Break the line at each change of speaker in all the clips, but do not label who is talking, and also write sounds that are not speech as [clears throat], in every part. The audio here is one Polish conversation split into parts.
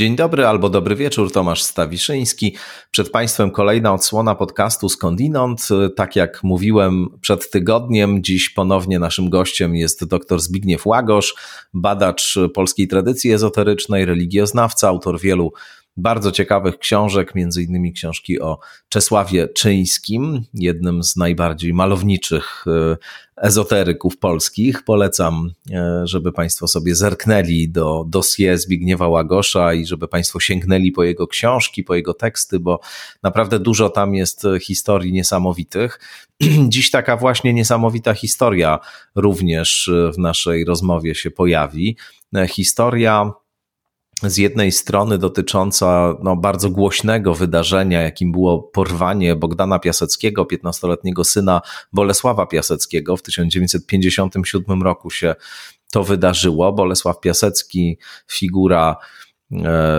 Dzień dobry albo dobry wieczór, Tomasz Stawiszyński. Przed Państwem kolejna odsłona podcastu Skądinąd. Tak jak mówiłem przed tygodniem, dziś ponownie naszym gościem jest dr Zbigniew Łagosz, badacz polskiej tradycji ezoterycznej, religioznawca, autor wielu bardzo ciekawych książek, między innymi książki o Czesławie Czyńskim, jednym z najbardziej malowniczych e, ezoteryków polskich. Polecam, e, żeby Państwo sobie zerknęli do dosie Zbigniewa Łagosza i żeby Państwo sięgnęli po jego książki, po jego teksty, bo naprawdę dużo tam jest historii niesamowitych. [clears throat] Dziś taka właśnie niesamowita historia również w naszej rozmowie się pojawi. Historia z jednej strony dotycząca no, bardzo głośnego wydarzenia, jakim było porwanie Bogdana Piaseckiego, 15-letniego syna Bolesława Piaseckiego. W 1957 roku się to wydarzyło. Bolesław Piasecki, figura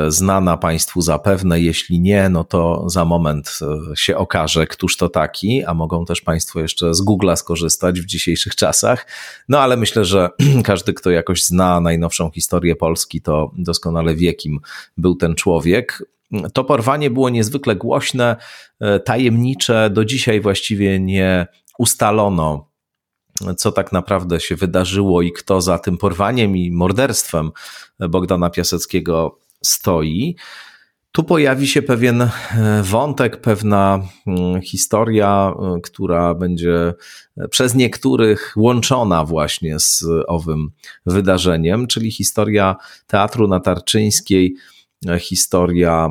znana Państwu zapewne, jeśli nie, no to za moment e, się okaże, któż to taki, a mogą też Państwo jeszcze z Google'a skorzystać w dzisiejszych czasach. No ale myślę, że [clears throat] każdy, kto jakoś zna najnowszą historię Polski, to doskonale wie, kim był ten człowiek. To porwanie było niezwykle głośne, e, tajemnicze, do dzisiaj właściwie nie ustalono co tak naprawdę się wydarzyło i kto za tym porwaniem i morderstwem Bogdana Piaseckiego stoi. Tu pojawi się pewien e, wątek, pewna mm, historia, e, która będzie przez niektórych łączona właśnie z owym wydarzeniem, czyli historia teatru natarczyńskiej historia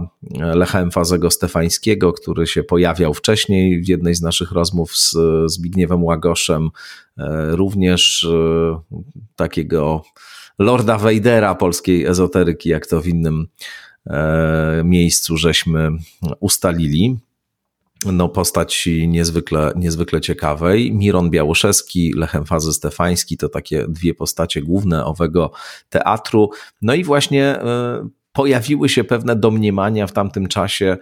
Lecha Emfazego Stefańskiego, który się pojawiał wcześniej w jednej z naszych rozmów z Zbigniewem Łagoszem, e, również e, takiego Lorda Wejdera polskiej ezoteryki, jak to w innym e, miejscu żeśmy ustalili. No, postać niezwykle, niezwykle ciekawej. Miron Białoszewski, Lechem Fazy Stefański to takie dwie postacie główne owego teatru. No i właśnie pojawiły się pewne domniemania w tamtym czasie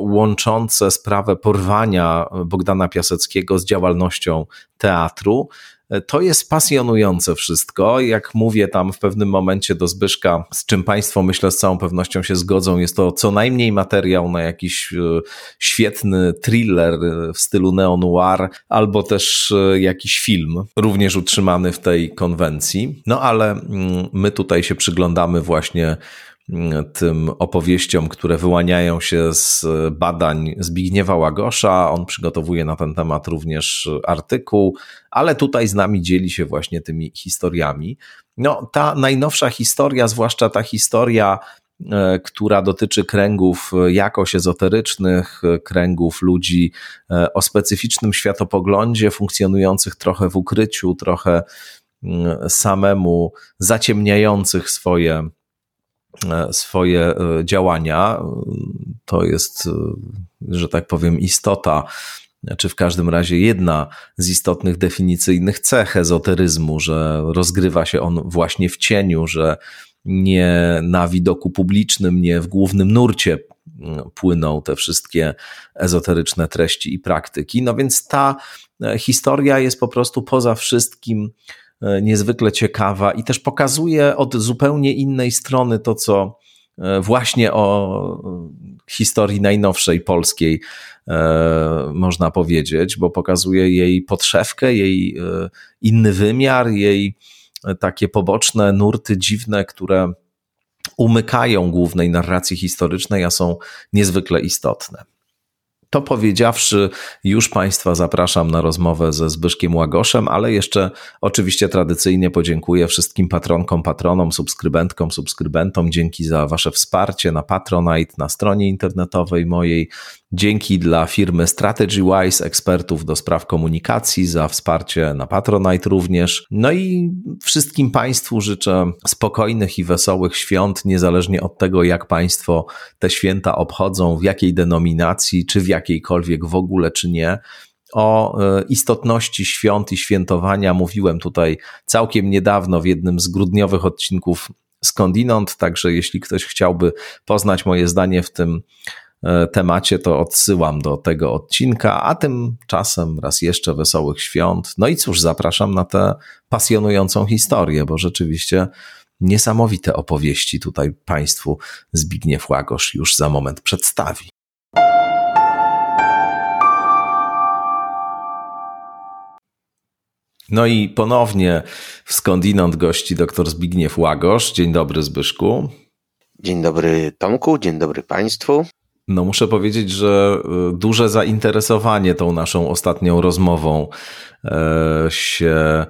łączące sprawę porwania Bogdana Piaseckiego z działalnością teatru. To jest pasjonujące wszystko. Jak mówię tam w pewnym momencie do Zbyszka, z czym Państwo myślę z całą pewnością się zgodzą, jest to co najmniej materiał na jakiś e, świetny thriller w stylu neo-noir, albo też e, jakiś film, również utrzymany w tej konwencji. No ale mm, my tutaj się przyglądamy właśnie tym opowieściom, które wyłaniają się z badań Zbigniewa Łagosza. On przygotowuje na ten temat również artykuł, ale tutaj z nami dzieli się właśnie tymi historiami. No, ta najnowsza historia, zwłaszcza ta historia, e, która dotyczy kręgów jakoś ezoterycznych, kręgów ludzi e, o specyficznym światopoglądzie, funkcjonujących trochę w ukryciu, trochę mm, samemu zaciemniających swoje E, swoje e, działania. To jest, e, że tak powiem, istota, czy w każdym razie jedna z istotnych definicyjnych cech ezoteryzmu, że rozgrywa się on właśnie w cieniu, że nie na widoku publicznym, nie w głównym nurcie płyną te wszystkie ezoteryczne treści i praktyki. No więc ta historia jest po prostu poza wszystkim E, niezwykle ciekawa i też pokazuje od zupełnie innej strony to, co e, właśnie o historii najnowszej polskiej e, można powiedzieć, bo pokazuje jej podszewkę, jej inny wymiar, jej takie poboczne nurty dziwne, które umykają głównej narracji historycznej, a są niezwykle istotne. To powiedziawszy, już Państwa zapraszam na rozmowę ze Zbyszkiem Łagoszem, ale jeszcze oczywiście tradycyjnie podziękuję wszystkim patronkom, patronom, subskrybentkom, subskrybentom. Dzięki za Wasze wsparcie na Patronite, na stronie internetowej mojej. Dzięki dla firmy StrategyWise, ekspertów do spraw komunikacji, za wsparcie na Patronite również. No i wszystkim Państwu życzę spokojnych i wesołych świąt, niezależnie od tego, jak Państwo te święta obchodzą, w jakiej denominacji, czy w jakiejkolwiek w ogóle, czy nie. O e, istotności świąt i świętowania mówiłem tutaj całkiem niedawno w jednym z grudniowych odcinków skądinąd, także jeśli ktoś chciałby poznać moje zdanie w tym temacie, to odsyłam do tego odcinka, a tymczasem raz jeszcze wesołych świąt. No i cóż, zapraszam na tę pasjonującą historię, bo rzeczywiście niesamowite opowieści tutaj Państwu Zbigniew Łagosz już za moment przedstawi. No i ponownie skądinąd gości dr Zbigniew Łagosz. Dzień dobry Zbyszku.
Dzień dobry Tomku, dzień dobry Państwu.
No muszę powiedzieć, że y, duże zainteresowanie tą naszą ostatnią rozmową e, się e,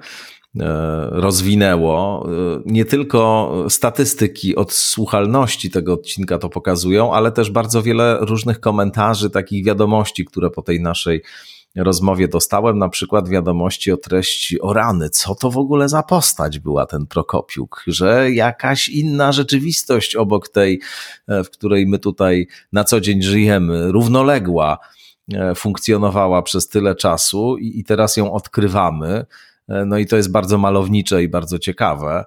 rozwinęło. E, nie tylko statystyki odsłuchalności tego odcinka to pokazują, ale też bardzo wiele różnych komentarzy, takich wiadomości, które po tej naszej rozmowie dostałem na przykład wiadomości o treści o rany. Co to w ogóle za postać była ten Prokopiuk? Że jakaś inna rzeczywistość obok tej, e, w której my tutaj na co dzień żyjemy, równoległa, e, funkcjonowała przez tyle czasu i, i teraz ją odkrywamy. E, no i to jest bardzo malownicze i bardzo ciekawe.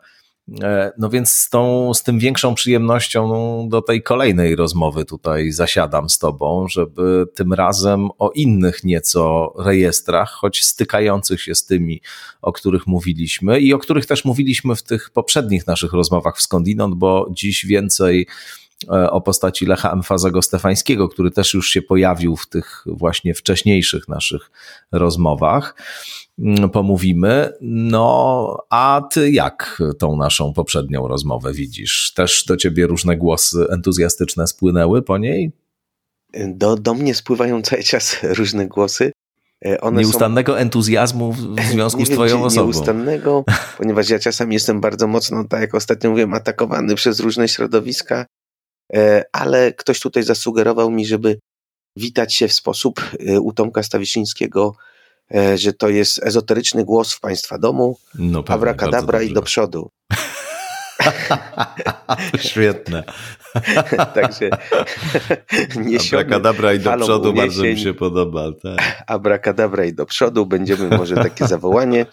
E, no więc z, tą, z tym większą przyjemnością no, do tej kolejnej rozmowy tutaj zasiadam z Tobą, żeby tym razem o innych nieco rejestrach, choć stykających się z tymi, o których mówiliśmy i o których też mówiliśmy w tych poprzednich naszych rozmowach w Skądinąd, bo dziś więcej e, o postaci Lecha Emfazego Stefańskiego, który też już się pojawił w tych właśnie wcześniejszych naszych rozmowach. Mm, pomówimy. No, a ty jak tą naszą poprzednią rozmowę widzisz? Też do ciebie różne głosy entuzjastyczne spłynęły po niej?
Do, do mnie spływają cały czas różne głosy.
E, one nieustannego są... entuzjazmu w związku z twoją osobą.
Nieustannego, [laughs] ponieważ ja czasami jestem bardzo mocno, tak jak ostatnio mówiłem, atakowany przez różne środowiska, e, ale ktoś tutaj zasugerował mi, żeby witać się w sposób e, u Tomka Stawiszyńskiego że to jest ezoteryczny głos w państwa domu, no pewnie, abracadabra [laughs] [laughs] [laughs] i do przodu.
Świetne.
Także
Abracadabra i do przodu uniesień, bardzo mi się podoba. Tak.
Abracadabra i do przodu, będziemy może takie zawołanie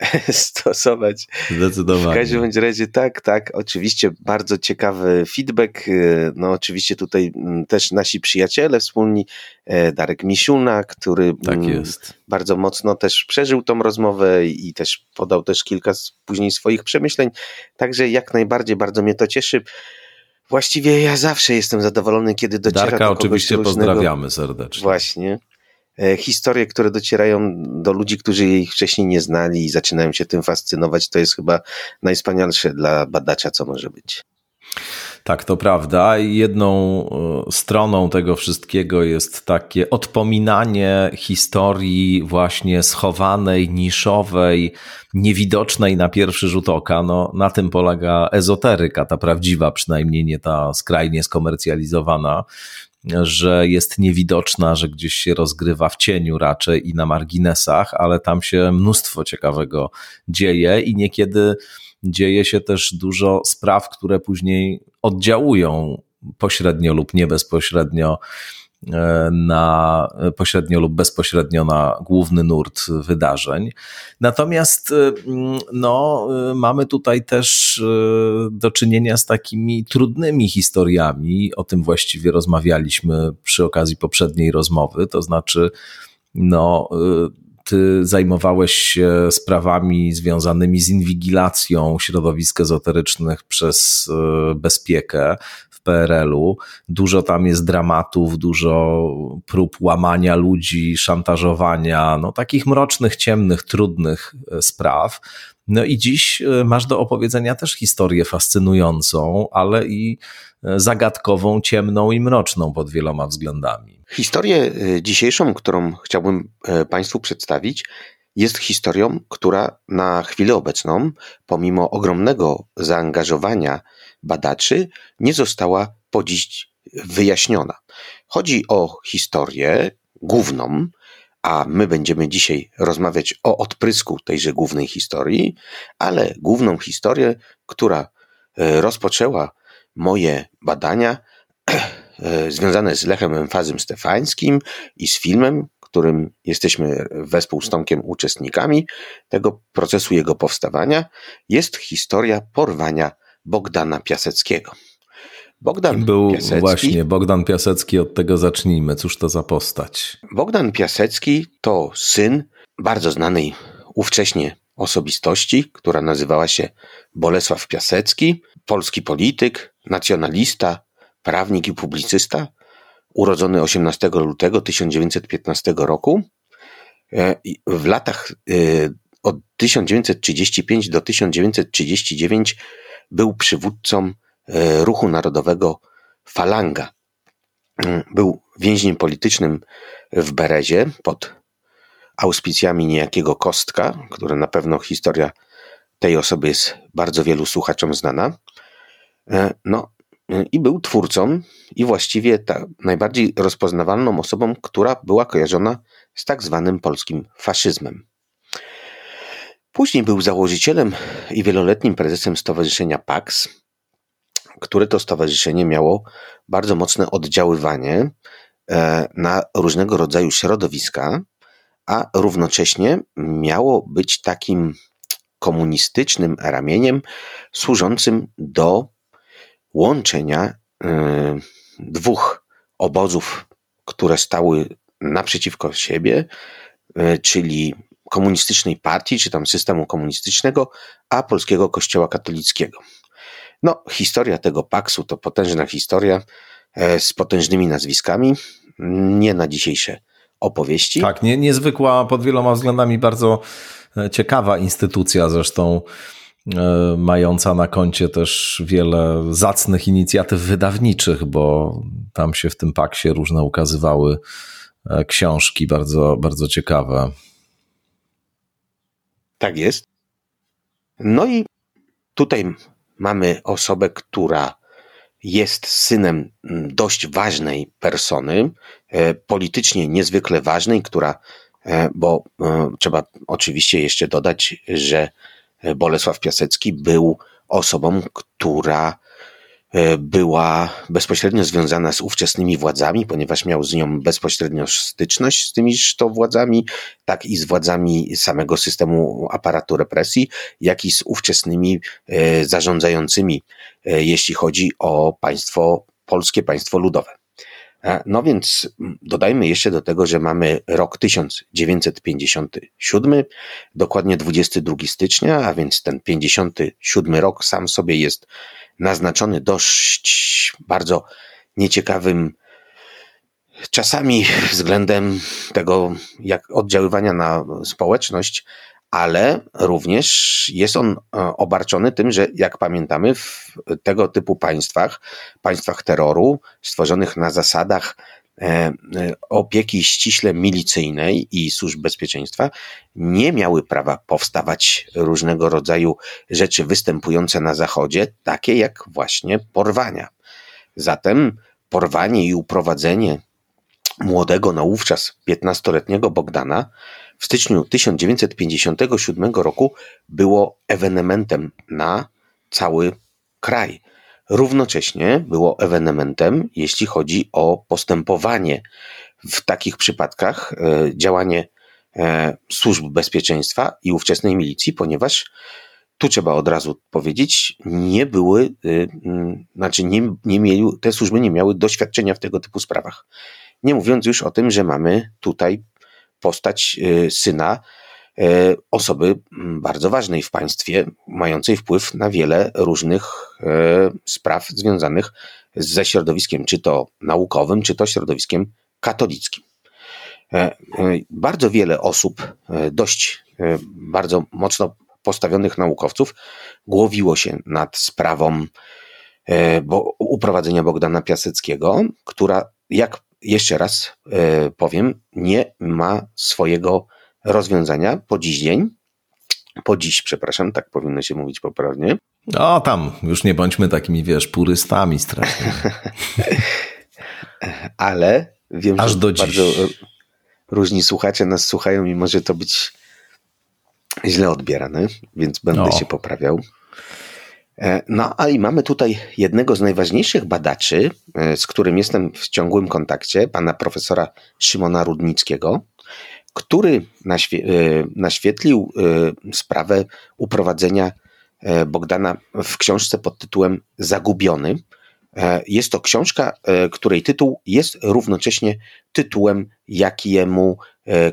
[laughs] stosować.
Zdecydowanie.
W każdym razie tak, tak, oczywiście bardzo ciekawy feedback. Y, no oczywiście tutaj mm, też nasi przyjaciele wspólni, e, Darek Misiuna, który
tak mm,
bardzo mocno też przeżył tą rozmowę i też podał też kilka później swoich przemyśleń. Także jak najbardziej bardzo mnie to cieszy. Właściwie ja zawsze jestem zadowolony, kiedy dociera
Darka
do
kogoś oczywiście różnego. pozdrawiamy serdecznie.
Właśnie. E, historie, które docierają do ludzi, którzy jej wcześniej nie znali i zaczynają się tym fascynować, to jest chyba najwspanialsze dla badacza, co może być.
Tak, to prawda. Jedną e, stroną tego wszystkiego jest takie odpominanie historii właśnie schowanej, niszowej, niewidocznej na pierwszy rzut oka. No, na tym polega ezoteryka, ta prawdziwa, przynajmniej nie ta skrajnie skomercjalizowana że jest niewidoczna, że gdzieś się rozgrywa w cieniu raczej i na marginesach, ale tam się mnóstwo ciekawego dzieje i niekiedy dzieje się też dużo spraw, które później oddziałują pośrednio lub nie bezpośrednio na pośrednio lub bezpośrednio na główny nurt wydarzeń. Natomiast e, no, e, mamy tutaj też do czynienia z takimi trudnymi historiami. O tym właściwie rozmawialiśmy przy okazji poprzedniej rozmowy. To znaczy, no, ty zajmowałeś się sprawami związanymi z inwigilacją środowisk ezoterycznych przez bezpiekę. PRL-u. Dużo tam jest dramatów, dużo prób łamania ludzi, szantażowania, no takich mrocznych, ciemnych, trudnych e, spraw. No i dziś e, masz do opowiedzenia też historię fascynującą, ale i e, zagadkową, ciemną i mroczną pod wieloma względami.
Historię dzisiejszą, którą chciałbym Państwu przedstawić, jest historią, która na chwilę obecną, pomimo ogromnego zaangażowania badaczy, nie została po dziś wyjaśniona. Chodzi o historię główną, a my będziemy dzisiaj rozmawiać o odprysku tejże głównej historii, ale główną historię, która e, rozpoczęła moje badania e, związane z Lechem Emfazem Stefańskim i z filmem, którym jesteśmy wespół z Tomkiem uczestnikami tego procesu jego powstawania, jest historia porwania Bogdana Piaseckiego.
Bogdan był Piasecki, właśnie Bogdan Piasecki, od tego zacznijmy. Cóż to za postać?
Bogdan Piasecki to syn bardzo znanej ówcześnie osobistości, która nazywała się Bolesław Piasecki, polski polityk, nacjonalista, prawnik i publicysta, urodzony 18 lutego 1915 roku. E, w latach e, od 1935 do 1939 był przywódcą e, ruchu narodowego Falanga. Był więźniem politycznym w Berezie pod auspicjami niejakiego Kostka, który na pewno historia tej osoby jest bardzo wielu słuchaczom znana. No i był twórcą i właściwie ta najbardziej rozpoznawalną osobą, która była kojarzona z tak zwanym polskim faszyzmem. Później był założycielem i wieloletnim prezesem Stowarzyszenia PAX, które to stowarzyszenie miało bardzo mocne oddziaływanie e, na różnego rodzaju środowiska, a równocześnie miało być takim komunistycznym ramieniem służącym do łączenia y, dwóch obozów, które stały naprzeciwko siebie, y, czyli komunistycznej partii, czy tam systemu komunistycznego, a polskiego kościoła katolickiego. No, historia tego paksu to potężna historia e, z potężnymi nazwiskami, nie na dzisiejsze opowieści.
Tak, nie, niezwykła pod wieloma względami bardzo e, ciekawa instytucja, zresztą E, mająca na koncie też wiele zacnych inicjatyw wydawniczych, bo tam się w tym paksie różne ukazywały książki bardzo, bardzo ciekawe.
Tak jest. No i tutaj mamy osobę, która jest synem dość ważnej persony, e, politycznie niezwykle ważnej, która, bo trzeba oczywiście jeszcze dodać, że Bolesław Piasecki był osobą, która e, była bezpośrednio związana z ówczesnymi władzami, ponieważ miał z nią bezpośrednio styczność z tymiż to władzami, tak i z władzami samego systemu aparatu represji, jak i z ówczesnymi e, zarządzającymi, e, jeśli chodzi o państwo polskie, państwo ludowe. E, no więc dodajmy jeszcze do tego, że mamy rok 1957, dokładnie 22 stycznia, a więc ten 57 rok sam sobie jest naznaczony dość bardzo nieciekawym czasami względem tego, jak oddziaływania na społeczność, ale również jest on e, obarczony tym, że jak pamiętamy, w tego typu państwach, państwach terroru, stworzonych na zasadach opieki ściśle milicyjnej i służb bezpieczeństwa, nie miały prawa powstawać różnego rodzaju rzeczy występujące na Zachodzie, takie jak właśnie porwania. Zatem porwanie i uprowadzenie młodego naówczas 15-letniego Bogdana w styczniu 1957 roku było ewenementem na cały kraj. Równocześnie było ewenementem, jeśli chodzi o postępowanie w takich przypadkach, e, działanie e, służb bezpieczeństwa i ówczesnej milicji, ponieważ tu trzeba od razu powiedzieć, nie były, e, znaczy nie, nie mieli, te służby nie miały doświadczenia w tego typu sprawach. Nie mówiąc już o tym, że mamy tutaj postać y, syna y, osoby mm, bardzo ważnej w państwie, mającej wpływ na wiele różnych y, spraw związanych ze środowiskiem, czy to naukowym, czy to środowiskiem katolickim. E, e, bardzo wiele osób, e, dość bardzo mocno postawionych naukowców, głowiło się nad sprawą uprowadzenia Bogdana Piaseckiego, która, jak jeszcze raz e, powiem, nie ma swojego rozwiązania po dziś dzień. Po dziś, przepraszam, tak powinno się mówić poprawnie.
O, tam, już nie bądźmy takimi, wiesz, purystami strasznie. [laughs]
Ale wiem, Aż że do bardzo dziś. różni słuchacze nas słuchają i może to być źle odbierane, więc będę no. się poprawiał. E, no, a i mamy tutaj jednego z najważniejszych badaczy, e, z którym jestem w ciągłym kontakcie, pana profesora Szymona Rudnickiego, który naświe e, naświetlił sprawę uprowadzenia Bogdana w książce pod tytułem Zagubiony. Jest to książka, której tytuł jest równocześnie tytułem, jakiemu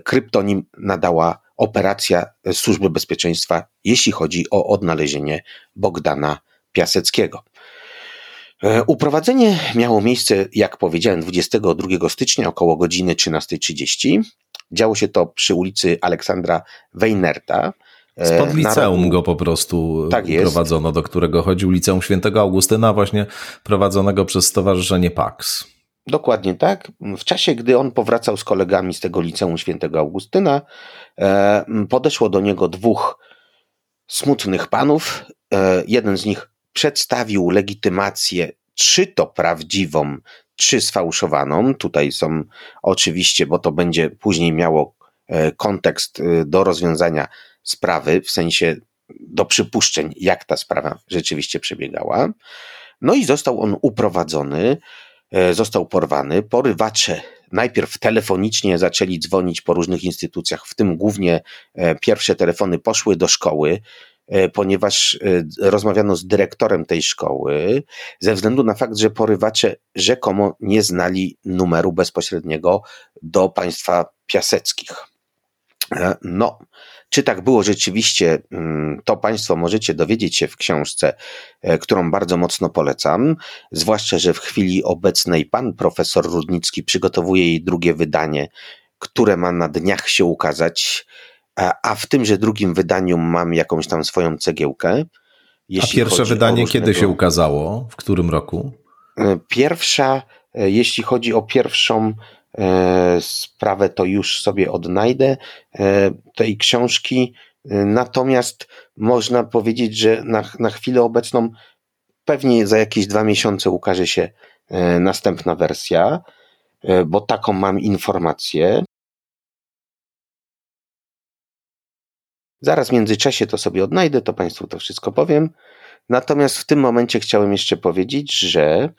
kryptonim nadała operacja Służby Bezpieczeństwa, jeśli chodzi o odnalezienie Bogdana Piaseckiego. E, uprowadzenie miało miejsce, jak powiedziałem, 22 stycznia około godziny 13.30. Działo się to przy ulicy Aleksandra Weinerta.
E, Spod liceum go po prostu tak prowadzono, do którego chodził liceum świętego Augustyna, właśnie prowadzonego przez Stowarzyszenie PAX.
Dokładnie tak. W czasie, gdy on powracał z kolegami z tego liceum świętego Augustyna, e, podeszło do niego dwóch smutnych panów. Jeden z nich przedstawił legitymację, czy to prawdziwą, czy sfałszowaną. Tutaj są oczywiście, bo to będzie później miało e, kontekst e, do rozwiązania sprawy, w sensie do przypuszczeń, jak ta sprawa rzeczywiście przebiegała. No i został on uprowadzony, e, został porwany. Porywacze najpierw telefonicznie zaczęli dzwonić po różnych instytucjach, w tym głównie pierwsze telefony poszły do szkoły. E, ponieważ e, rozmawiano z dyrektorem tej szkoły, ze względu na fakt, że porywacze rzekomo nie znali numeru bezpośredniego do państwa piaseckich. E, no, czy tak było rzeczywiście, mm, to Państwo możecie dowiedzieć się w książce, którą bardzo mocno polecam. Zwłaszcza, że w chwili obecnej pan profesor Rudnicki przygotowuje jej drugie wydanie, które ma na dniach się ukazać a w tymże drugim wydaniu mam jakąś tam swoją cegiełkę.
a pierwsze wydanie różnego... kiedy się ukazało? W którym roku?
E, pierwsza, e, jeśli chodzi o pierwszą e, sprawę, to już sobie odnajdę tej książki. Natomiast można powiedzieć, że na, na chwilę obecną pewnie za jakieś dwa miesiące ukaże się następna wersja, bo taką mam informację. Zaraz w międzyczasie to sobie odnajdę, to Państwu to wszystko powiem. Natomiast w tym momencie chciałem jeszcze powiedzieć, że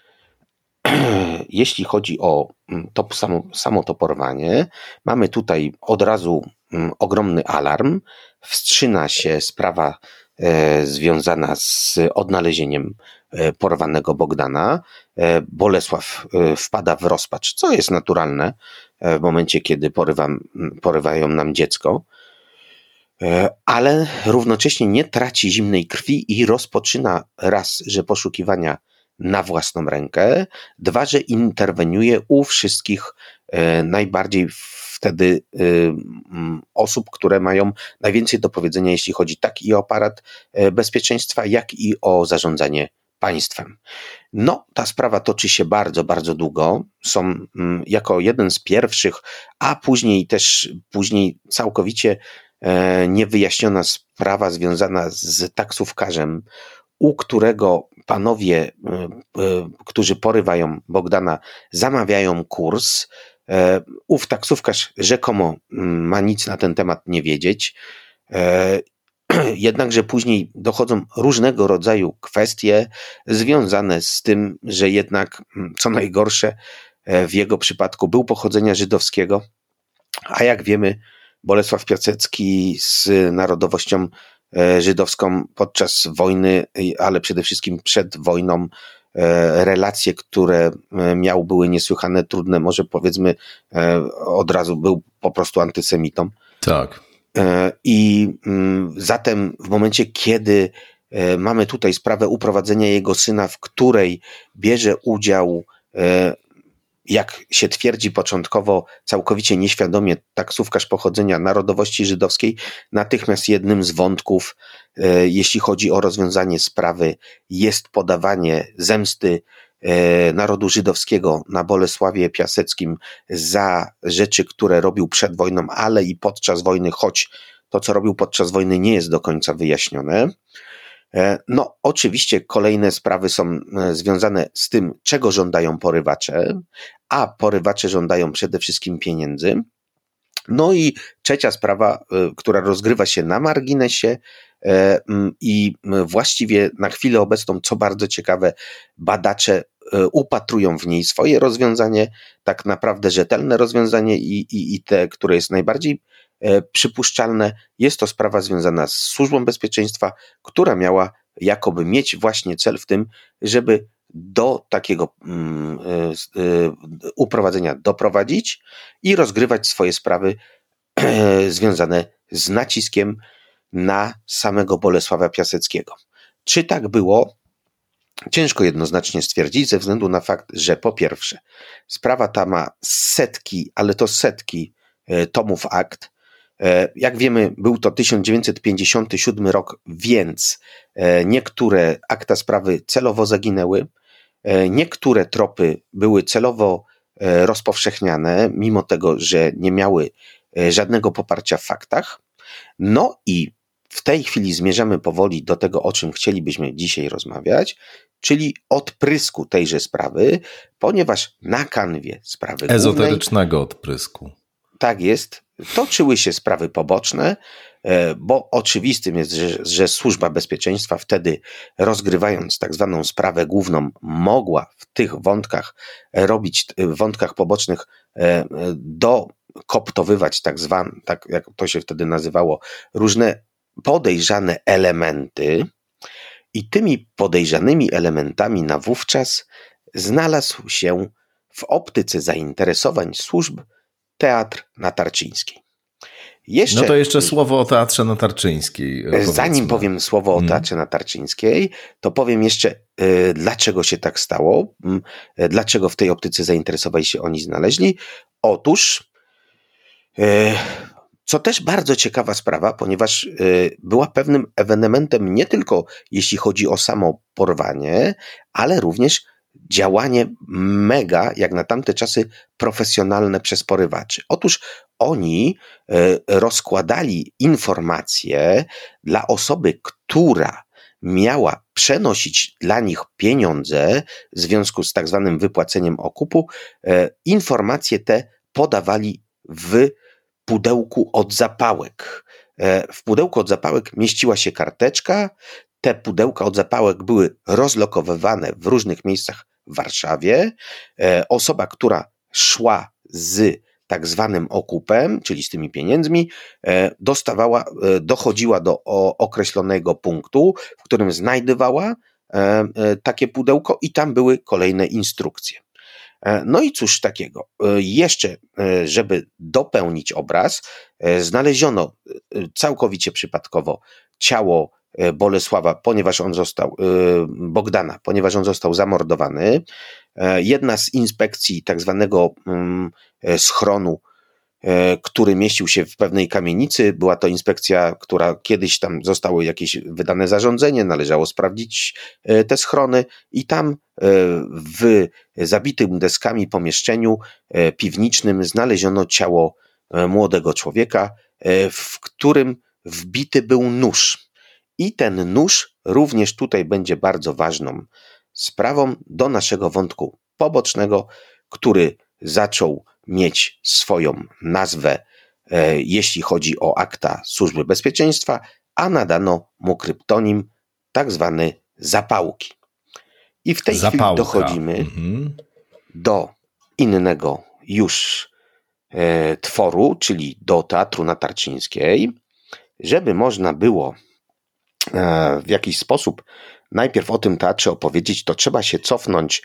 [clears throat] jeśli chodzi o mm, to samo, samo to porwanie, mamy tutaj od razu mm, ogromny alarm. Wstrzyna się sprawa e, związana z odnalezieniem e, porwanego Bogdana. E, Bolesław wpada w rozpacz, co jest naturalne w momencie, kiedy porywam, porywają nam dziecko. E, ale równocześnie nie traci zimnej krwi i rozpoczyna raz, że poszukiwania na własną rękę, dwa, że interweniuje u wszystkich e, najbardziej wtedy e, osób, które mają najwięcej do powiedzenia, jeśli chodzi tak i o aparat bezpieczeństwa, jak i o zarządzanie państwem. No, ta sprawa toczy się bardzo, bardzo długo. Są jako jeden z pierwszych, a później też później całkowicie niewyjaśniona sprawa związana z taksówkarzem, u którego panowie, e, e, którzy porywają Bogdana, zamawiają kurs. Ów taksówkarz rzekomo mm, ma nic na ten temat nie wiedzieć. [clears throat] Jednakże później dochodzą różnego rodzaju kwestie związane z tym, że jednak, mm, co najgorsze, w jego przypadku był pochodzenia żydowskiego, a jak wiemy, Bolesław Piasecki z narodowością e, żydowską podczas wojny, ale przede wszystkim przed wojną e, relacje, które e, miał, były niesłychane trudne. Może powiedzmy od razu był po prostu antysemitą.
Tak.
I mm, zatem w momencie, kiedy mamy tutaj sprawę uprowadzenia jego syna, w której bierze udział jak się twierdzi początkowo, całkowicie nieświadomie taksówkarz pochodzenia narodowości żydowskiej, natychmiast jednym z wątków, e, jeśli chodzi o rozwiązanie sprawy, jest podawanie zemsty e, narodu żydowskiego na Bolesławie Piaseckim za rzeczy, które robił przed wojną, ale i podczas wojny, choć to, co robił podczas wojny, nie jest do końca wyjaśnione. E, no, oczywiście kolejne sprawy są e, związane z tym, czego żądają porywacze, a porywacze żądają przede wszystkim pieniędzy. No i trzecia sprawa, e, która rozgrywa się na marginesie i właściwie na chwilę obecną, co bardzo ciekawe, badacze upatrują w niej swoje rozwiązanie, tak naprawdę rzetelne rozwiązanie i, i, i te, które jest najbardziej przypuszczalne. Jest to sprawa związana z służbą bezpieczeństwa, która miała jakoby mieć właśnie cel w tym, żeby do takiego mm, e, e, uprowadzenia doprowadzić i rozgrywać swoje sprawy [clears throat] związane z naciskiem na samego Bolesława Piaseckiego. Czy tak było? Ciężko jednoznacznie stwierdzić, ze względu na fakt, że po pierwsze, sprawa ta ma setki, ale to setki e, tomów akt. E, jak wiemy, był to 1957 rok, więc e, niektóre akta sprawy celowo zaginęły, niektóre tropy były celowo rozpowszechniane, mimo tego, że nie miały żadnego poparcia w faktach. No i w tej chwili zmierzamy powoli do tego, o czym chcielibyśmy dzisiaj rozmawiać, czyli odprysku tejże sprawy, ponieważ na kanwie sprawy
ezoterycznego głównej, odprysku.
Tak jest. Toczyły się sprawy poboczne, e, bo oczywistym jest, że, że służba bezpieczeństwa wtedy, rozgrywając tak zwaną sprawę główną, mogła w tych wątkach robić, w wątkach pobocznych e, dokoptowywać tak zwane, tak jak to się wtedy nazywało, różne podejrzane elementy, i tymi podejrzanymi elementami na wówczas znalazł się w optyce zainteresowań służb teatr Natarczyński.
Jeszcze, no to jeszcze słowo o Teatrze Natarczyńskiej.
Powiedzmy. Zanim powiem słowo o mhm. Teatrze Natarczyńskiej, to powiem jeszcze, y, dlaczego się tak stało, y, dlaczego w tej optyce zainteresowali się oni znaleźli. Otóż co też bardzo ciekawa sprawa, ponieważ była pewnym ewenementem nie tylko jeśli chodzi o samo porwanie, ale również działanie mega, jak na tamte czasy, profesjonalne przez porywaczy. Otóż oni y, rozkładali informacje dla osoby, która miała przenosić dla nich pieniądze w związku z tak zwanym wypłaceniem okupu, y, informacje te podawali w pudełku od zapałek. E, w pudełku od zapałek mieściła się karteczka. Te pudełka od zapałek były rozlokowywane w różnych miejscach w Warszawie. E, osoba, która szła z tak zwanym okupem, czyli z tymi pieniędzmi, e, dostawała, dochodziła do określonego punktu, w którym znajdowała takie pudełko i tam były kolejne instrukcje. E, no i cóż takiego. E, jeszcze, e, żeby dopełnić obraz, znaleziono całkowicie przypadkowo ciało Bolesława, ponieważ on został, Bogdana, ponieważ on został zamordowany. Jedna z inspekcji tak zwanego mm, schronu E, który mieścił się w pewnej kamienicy. Była to inspekcja, która kiedyś tam zostało jakieś wydane zarządzenie, należało sprawdzić e, te schrony i tam e, w zabitym deskami pomieszczeniu piwniczym znaleziono ciało młodego człowieka, w którym wbity był nóż. I ten nóż również tutaj będzie bardzo ważną sprawą do naszego wątku pobocznego, który zaczął mieć swoją nazwę, e, jeśli chodzi o akta Służby Bezpieczeństwa, a nadano mu kryptonim tak zwany Zapałki. I w tej Zapałka. chwili dochodzimy mhm. do innego już e, tworu, czyli do Teatru Natarczyńskiej, żeby można było w jakiś sposób najpierw o tym teatrze opowiedzieć, to trzeba się cofnąć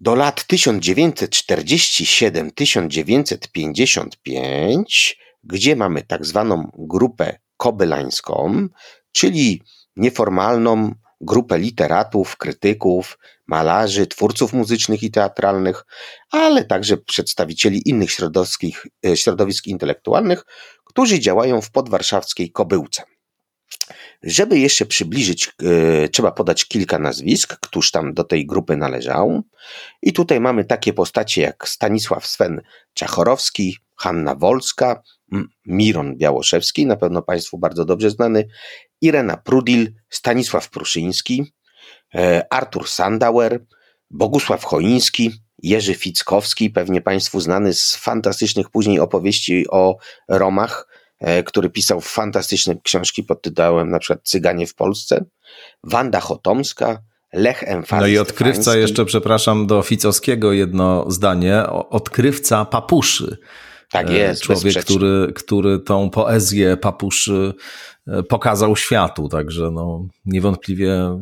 do lat 1947-1955, gdzie mamy tak zwaną grupę kobylańską, czyli nieformalną grupę literatów, krytyków, malarzy, twórców muzycznych i teatralnych, ale także przedstawicieli innych środowisk, środowisk intelektualnych, którzy działają w podwarszawskiej Kobyłce. Żeby jeszcze przybliżyć, e, trzeba podać kilka nazwisk, któż tam do tej grupy należał. I tutaj mamy takie postacie jak Stanisław Sven Czachorowski, Hanna Wolska, Miron Białoszewski, na pewno Państwu bardzo dobrze znany, Irena Prudil, Stanisław Pruszyński, e, Artur Sandauer, Bogusław Choiński, Jerzy Fickowski, pewnie Państwu znany z fantastycznych później opowieści o Romach, który pisał fantastyczne książki pod tytułem na przykład Cyganie w Polsce, Wanda Chotomska, Lech Emfal.
No i odkrywca jeszcze, przepraszam, do Ficowskiego jedno zdanie, odkrywca papuszy.
Tak jest.
Człowiek, który, który tą poezję papuszy e, pokazał światu, także no, niewątpliwie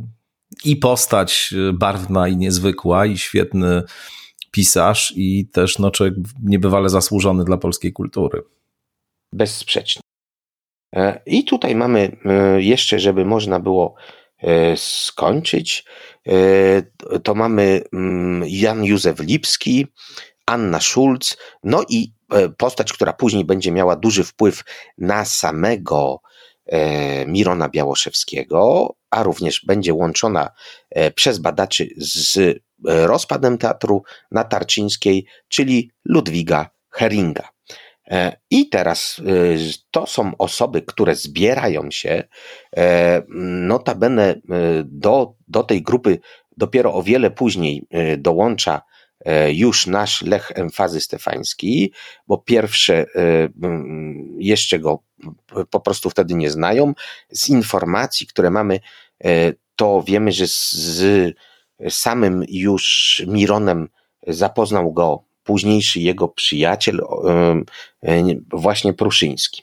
i postać barwna i niezwykła i świetny pisarz i też no, człowiek niebywale zasłużony dla polskiej kultury
bezsprzecznie I tutaj mamy jeszcze, żeby można było skończyć, to mamy mm, Jan Józef Lipski, Anna Schulz, no i postać, która później będzie miała duży wpływ na samego E, Mirona Białoszewskiego, a również będzie łączona e, przez badaczy z e, rozpadem teatru na Tarczyńskiej, czyli Ludwiga Heringa. I teraz to są osoby, które zbierają się, notabene do, do tej grupy dopiero o wiele później dołącza już nasz Lech Emfazy Stefański, bo pierwsze jeszcze go po prostu wtedy nie znają. Z informacji, które mamy, e, to wiemy, że z samym już Mironem zapoznał go późniejszy jego przyjaciel, właśnie Pruszyński.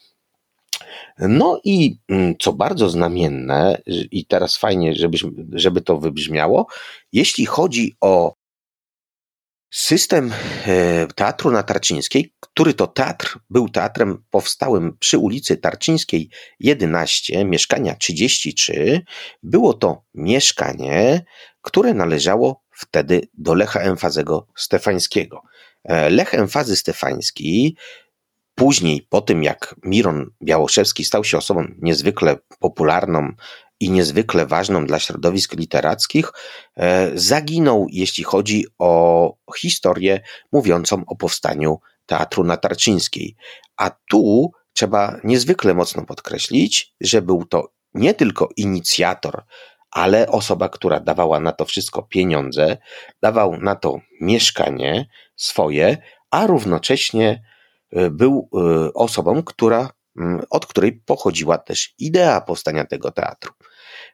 No i mm, co bardzo znamienne, i teraz fajnie, żeby, żeby to wybrzmiało, jeśli chodzi o System e, Teatru na Tarczyńskiej, który to teatr był teatrem powstałym przy ulicy Tarczyńskiej 11, mieszkania 33, było to mieszkanie, które należało wtedy do Lecha Emfazego Stefańskiego. E, Lech Emfazy Stefański później, po tym jak Miron Białoszewski stał się osobą niezwykle popularną i niezwykle ważną dla środowisk literackich, e, zaginął, jeśli chodzi o historię mówiącą o powstaniu Teatru na Tarczyńskiej. A tu trzeba niezwykle mocno podkreślić, że był to nie tylko inicjator, ale osoba, która dawała na to wszystko pieniądze, dawał na to mieszkanie swoje, a równocześnie e, był e, osobą, która Mm, od której pochodziła też idea powstania tego teatru.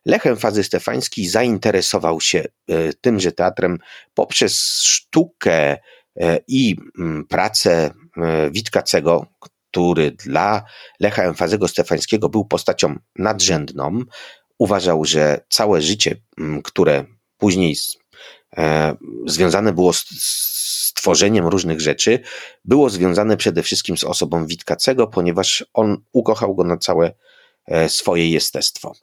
Lechem Fazy Stefański zainteresował się e, tymże teatrem poprzez sztukę i mm, pracę Witkacego, który dla Lecha Emfazego Stefańskiego był postacią nadrzędną. Uważał, że całe życie, mm, które później związane było z, tworzeniem różnych rzeczy było związane przede wszystkim z osobą Witkacego, ponieważ on ukochał go na całe e, swoje jestestwo.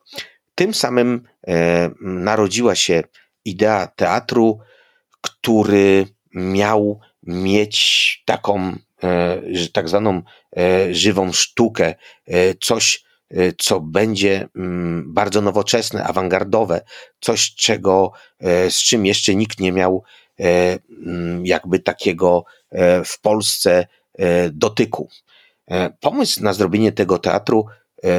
Tym samym e, narodziła się idea teatru, który miał mieć taką e, tak zwaną żywą sztukę, coś, co będzie mm, bardzo nowoczesne, awangardowe, coś, czego, z czym jeszcze nikt nie miał E, mm, jakby takiego w Polsce dotyku. Pomysł na zrobienie tego teatru,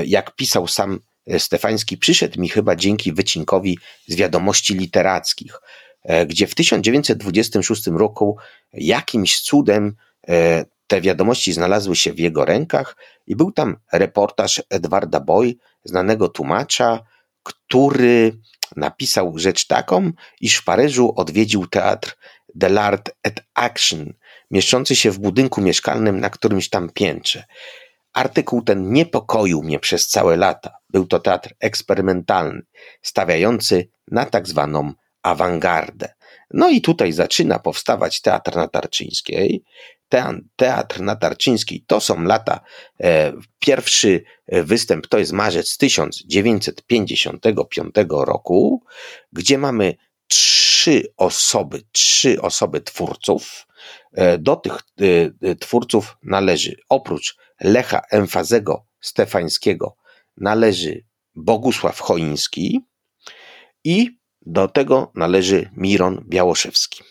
jak pisał sam Stefański, przyszedł mi chyba dzięki wycinkowi z wiadomości literackich, gdzie w 1926 roku jakimś cudem te wiadomości znalazły się w jego rękach i był tam reportaż Edwarda Boy, znanego tłumacza, który napisał rzecz taką, iż w Paryżu odwiedził teatr de l'Art et Action, mieszczący się w budynku mieszkalnym na którymś tam piętrze. Artykuł ten niepokoił mnie przez całe lata. Był to teatr eksperymentalny, stawiający na tak zwaną awangardę. No i tutaj zaczyna powstawać teatr na Tarczyńskiej, Teatr na Tarczyńskiej to są lata. E, pierwszy występ to jest marzec 1955 roku, gdzie mamy trzy osoby, trzy osoby twórców. E, do tych e, twórców należy oprócz Lecha Emfazego Stefańskiego należy Bogusław Choiński i do tego należy Miron Białoszewski.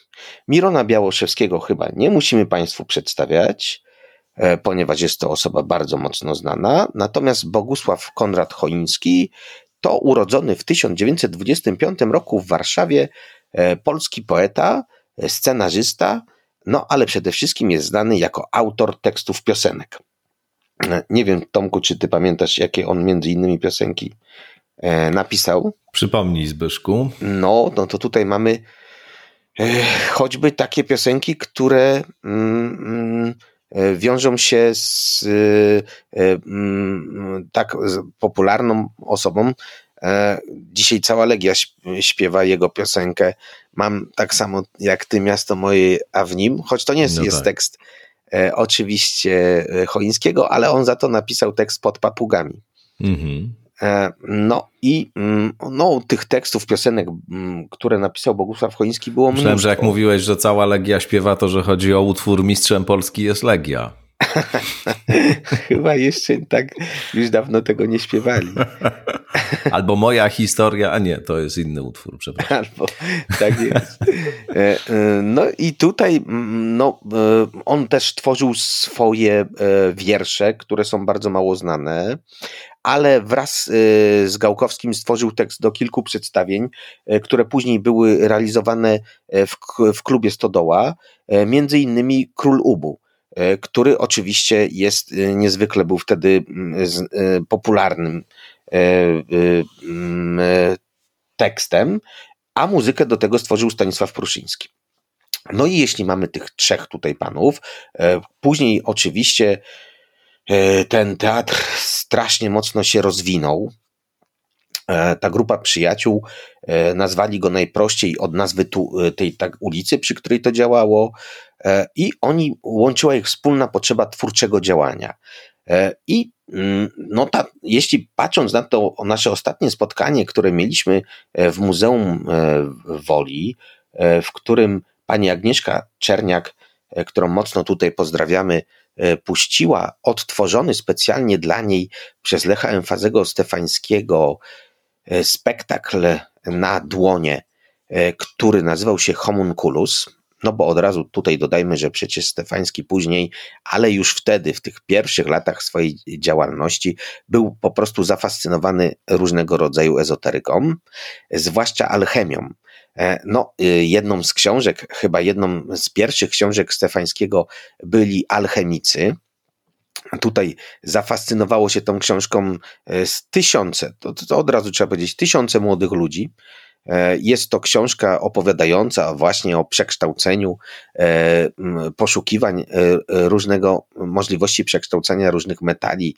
Mirona Białoszewskiego chyba nie musimy Państwu przedstawiać, e, ponieważ jest to osoba bardzo mocno znana. Natomiast Bogusław Konrad Choiński to urodzony w 1925 roku w Warszawie e, polski poeta, e, scenarzysta, no ale przede wszystkim jest znany jako autor tekstów piosenek. Nie wiem, Tomku, czy ty pamiętasz, jakie on między innymi piosenki napisał?
Przypomnij, Zbyszku.
No, no to tutaj mamy choćby takie piosenki, które mm, mm, e, wiążą się z e, e, mm, tak popularną osobą. Dzisiaj cała Legia śpiewa jego piosenkę. Mam tak samo jak ty miasto moje, a w nim, choć to nie jest, no jest tak. tekst oczywiście Choińskiego, ale on za to napisał tekst pod papugami. Mhm. E, no i mm, no, tych tekstów, piosenek, mm, które napisał Bogusław Choiński było mnóstwo.
Myślałem, że jak mówiłeś, że cała Legia śpiewa, to że chodzi o utwór Mistrzem Polski jest Legia. [laughs]
Chyba jeszcze tak już dawno tego nie śpiewali. [laughs]
Albo moja historia, a nie, to jest inny utwór, przepraszam. Albo,
tak jest. E, e, no i tutaj mm, no, on też tworzył swoje wiersze, które są bardzo mało znane, ale wraz y, z Gałkowskim stworzył tekst do kilku przedstawień, y, które później były realizowane y, w, w klubie Stodoła, między innymi Król Ubu który oczywiście jest niezwykle był wtedy mm, popularnym mm, tekstem, a muzykę do tego stworzył Stanisław Pruszyński. No i jeśli mamy tych trzech tutaj panów, później oczywiście ten teatr strasznie mocno się rozwinął. E, ta grupa przyjaciół e, nazwali go najprościej od nazwy tu, tej tak, ulicy, przy której to działało, i oni łączyła ich wspólna potrzeba twórczego działania. I mm, no ta, jeśli patrząc na to nasze ostatnie spotkanie, które mieliśmy w Muzeum Woli, w którym pani Agnieszka Czerniak, którą mocno tutaj pozdrawiamy, E, puściła odtworzony specjalnie dla niej przez Lecha Emfazego Stefańskiego e, spektakl na dłonie, e, który nazywał się Homunculus. No bo od razu tutaj dodajmy, że przecież Stefański później, ale już wtedy, w tych pierwszych latach swojej działalności, był po prostu zafascynowany różnego rodzaju ezoteryką, zwłaszcza alchemią. E, no, y, jedną z książek, chyba jedną z pierwszych książek Stefańskiego byli alchemicy. Tutaj zafascynowało się tą książką e, z tysiące, to, to od razu trzeba powiedzieć, tysiące młodych ludzi. E, jest to książka opowiadająca właśnie o przekształceniu, poszukiwań różnego, możliwości przekształcenia różnych metali,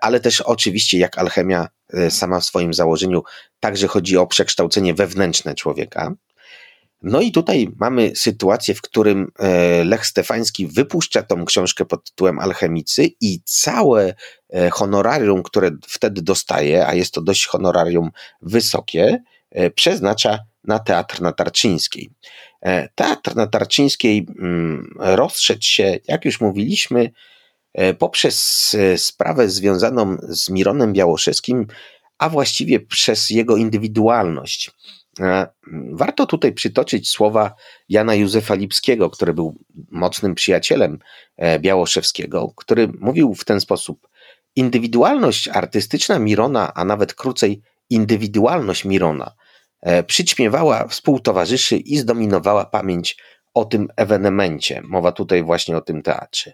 ale też oczywiście jak alchemia E, sama w swoim założeniu także chodzi o przekształcenie wewnętrzne człowieka. No i tutaj mamy sytuację, w którym e, Lech Stefański wypuszcza tą książkę pod tytułem Alchemicy i całe e, honorarium, które wtedy dostaje, a jest to dość honorarium wysokie, przeznacza na Teatr na Tarczyńskiej. Teatr na Tarczyńskiej mm, rozszedł się, jak już mówiliśmy, E, poprzez e, sprawę związaną z Mironem Białoszewskim, a właściwie przez jego indywidualność. E, warto tutaj przytoczyć słowa Jana Józefa Lipskiego, który był mocnym przyjacielem Białoszewskiego, który mówił w ten sposób: Indywidualność artystyczna Mirona, a nawet krócej indywidualność Mirona, przyćmiewała współtowarzyszy i zdominowała pamięć o tym ewenemencie. Mowa tutaj właśnie o tym teatrze.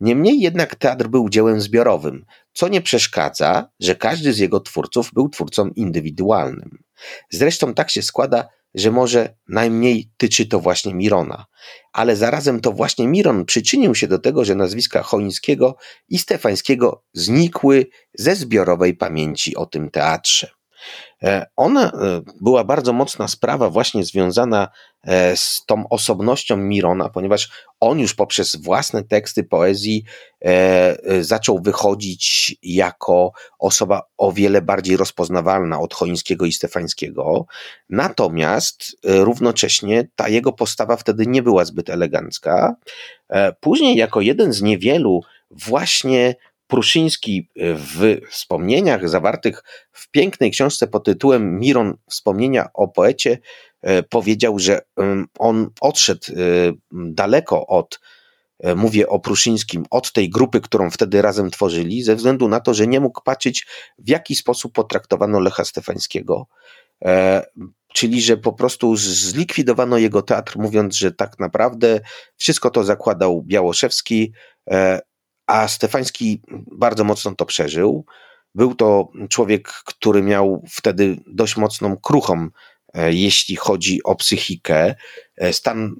Niemniej jednak teatr był dziełem zbiorowym, co nie przeszkadza, że każdy z jego twórców był twórcą indywidualnym. Zresztą tak się składa, że może najmniej tyczy to właśnie Mirona. Ale zarazem to właśnie Miron przyczynił się do tego, że nazwiska Chońskiego i Stefańskiego znikły ze zbiorowej pamięci o tym teatrze. E, ona e, była bardzo mocna sprawa, właśnie związana e, z tą osobnością Mirona, ponieważ on już poprzez własne teksty poezji zaczął wychodzić jako osoba o wiele bardziej rozpoznawalna od Chońskiego i Stefańskiego. Natomiast równocześnie ta jego postawa wtedy nie była zbyt elegancka. Później, jako jeden z niewielu, właśnie Pruszyński w wspomnieniach zawartych w pięknej książce pod tytułem Miron Wspomnienia o poecie e, powiedział, że on odszedł e, daleko od, e, mówię o Pruszyńskim, od tej grupy, którą wtedy razem tworzyli, ze względu na to, że nie mógł patrzeć, w jaki sposób potraktowano Lecha Stefańskiego. Czyli, że po prostu zlikwidowano jego teatr, mówiąc, że tak naprawdę wszystko to zakładał Białoszewski, a Stefański bardzo mocno to przeżył. Był to człowiek, który miał wtedy dość mocną kruchą, e, jeśli chodzi o psychikę. E, stan,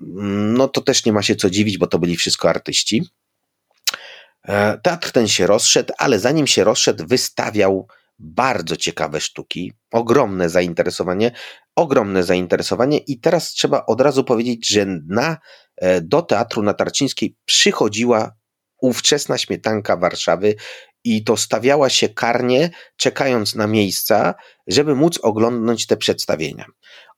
no to też nie ma się co dziwić, bo to byli wszystko artyści. E, teatr ten się rozszedł, ale zanim się rozszedł, wystawiał bardzo ciekawe sztuki, ogromne zainteresowanie, ogromne zainteresowanie i teraz trzeba od razu powiedzieć, że na, do teatru na Tarcińskiej przychodziła ówczesna śmietanka Warszawy i to stawiała się karnie, czekając na miejsca, żeby móc oglądnąć te przedstawienia.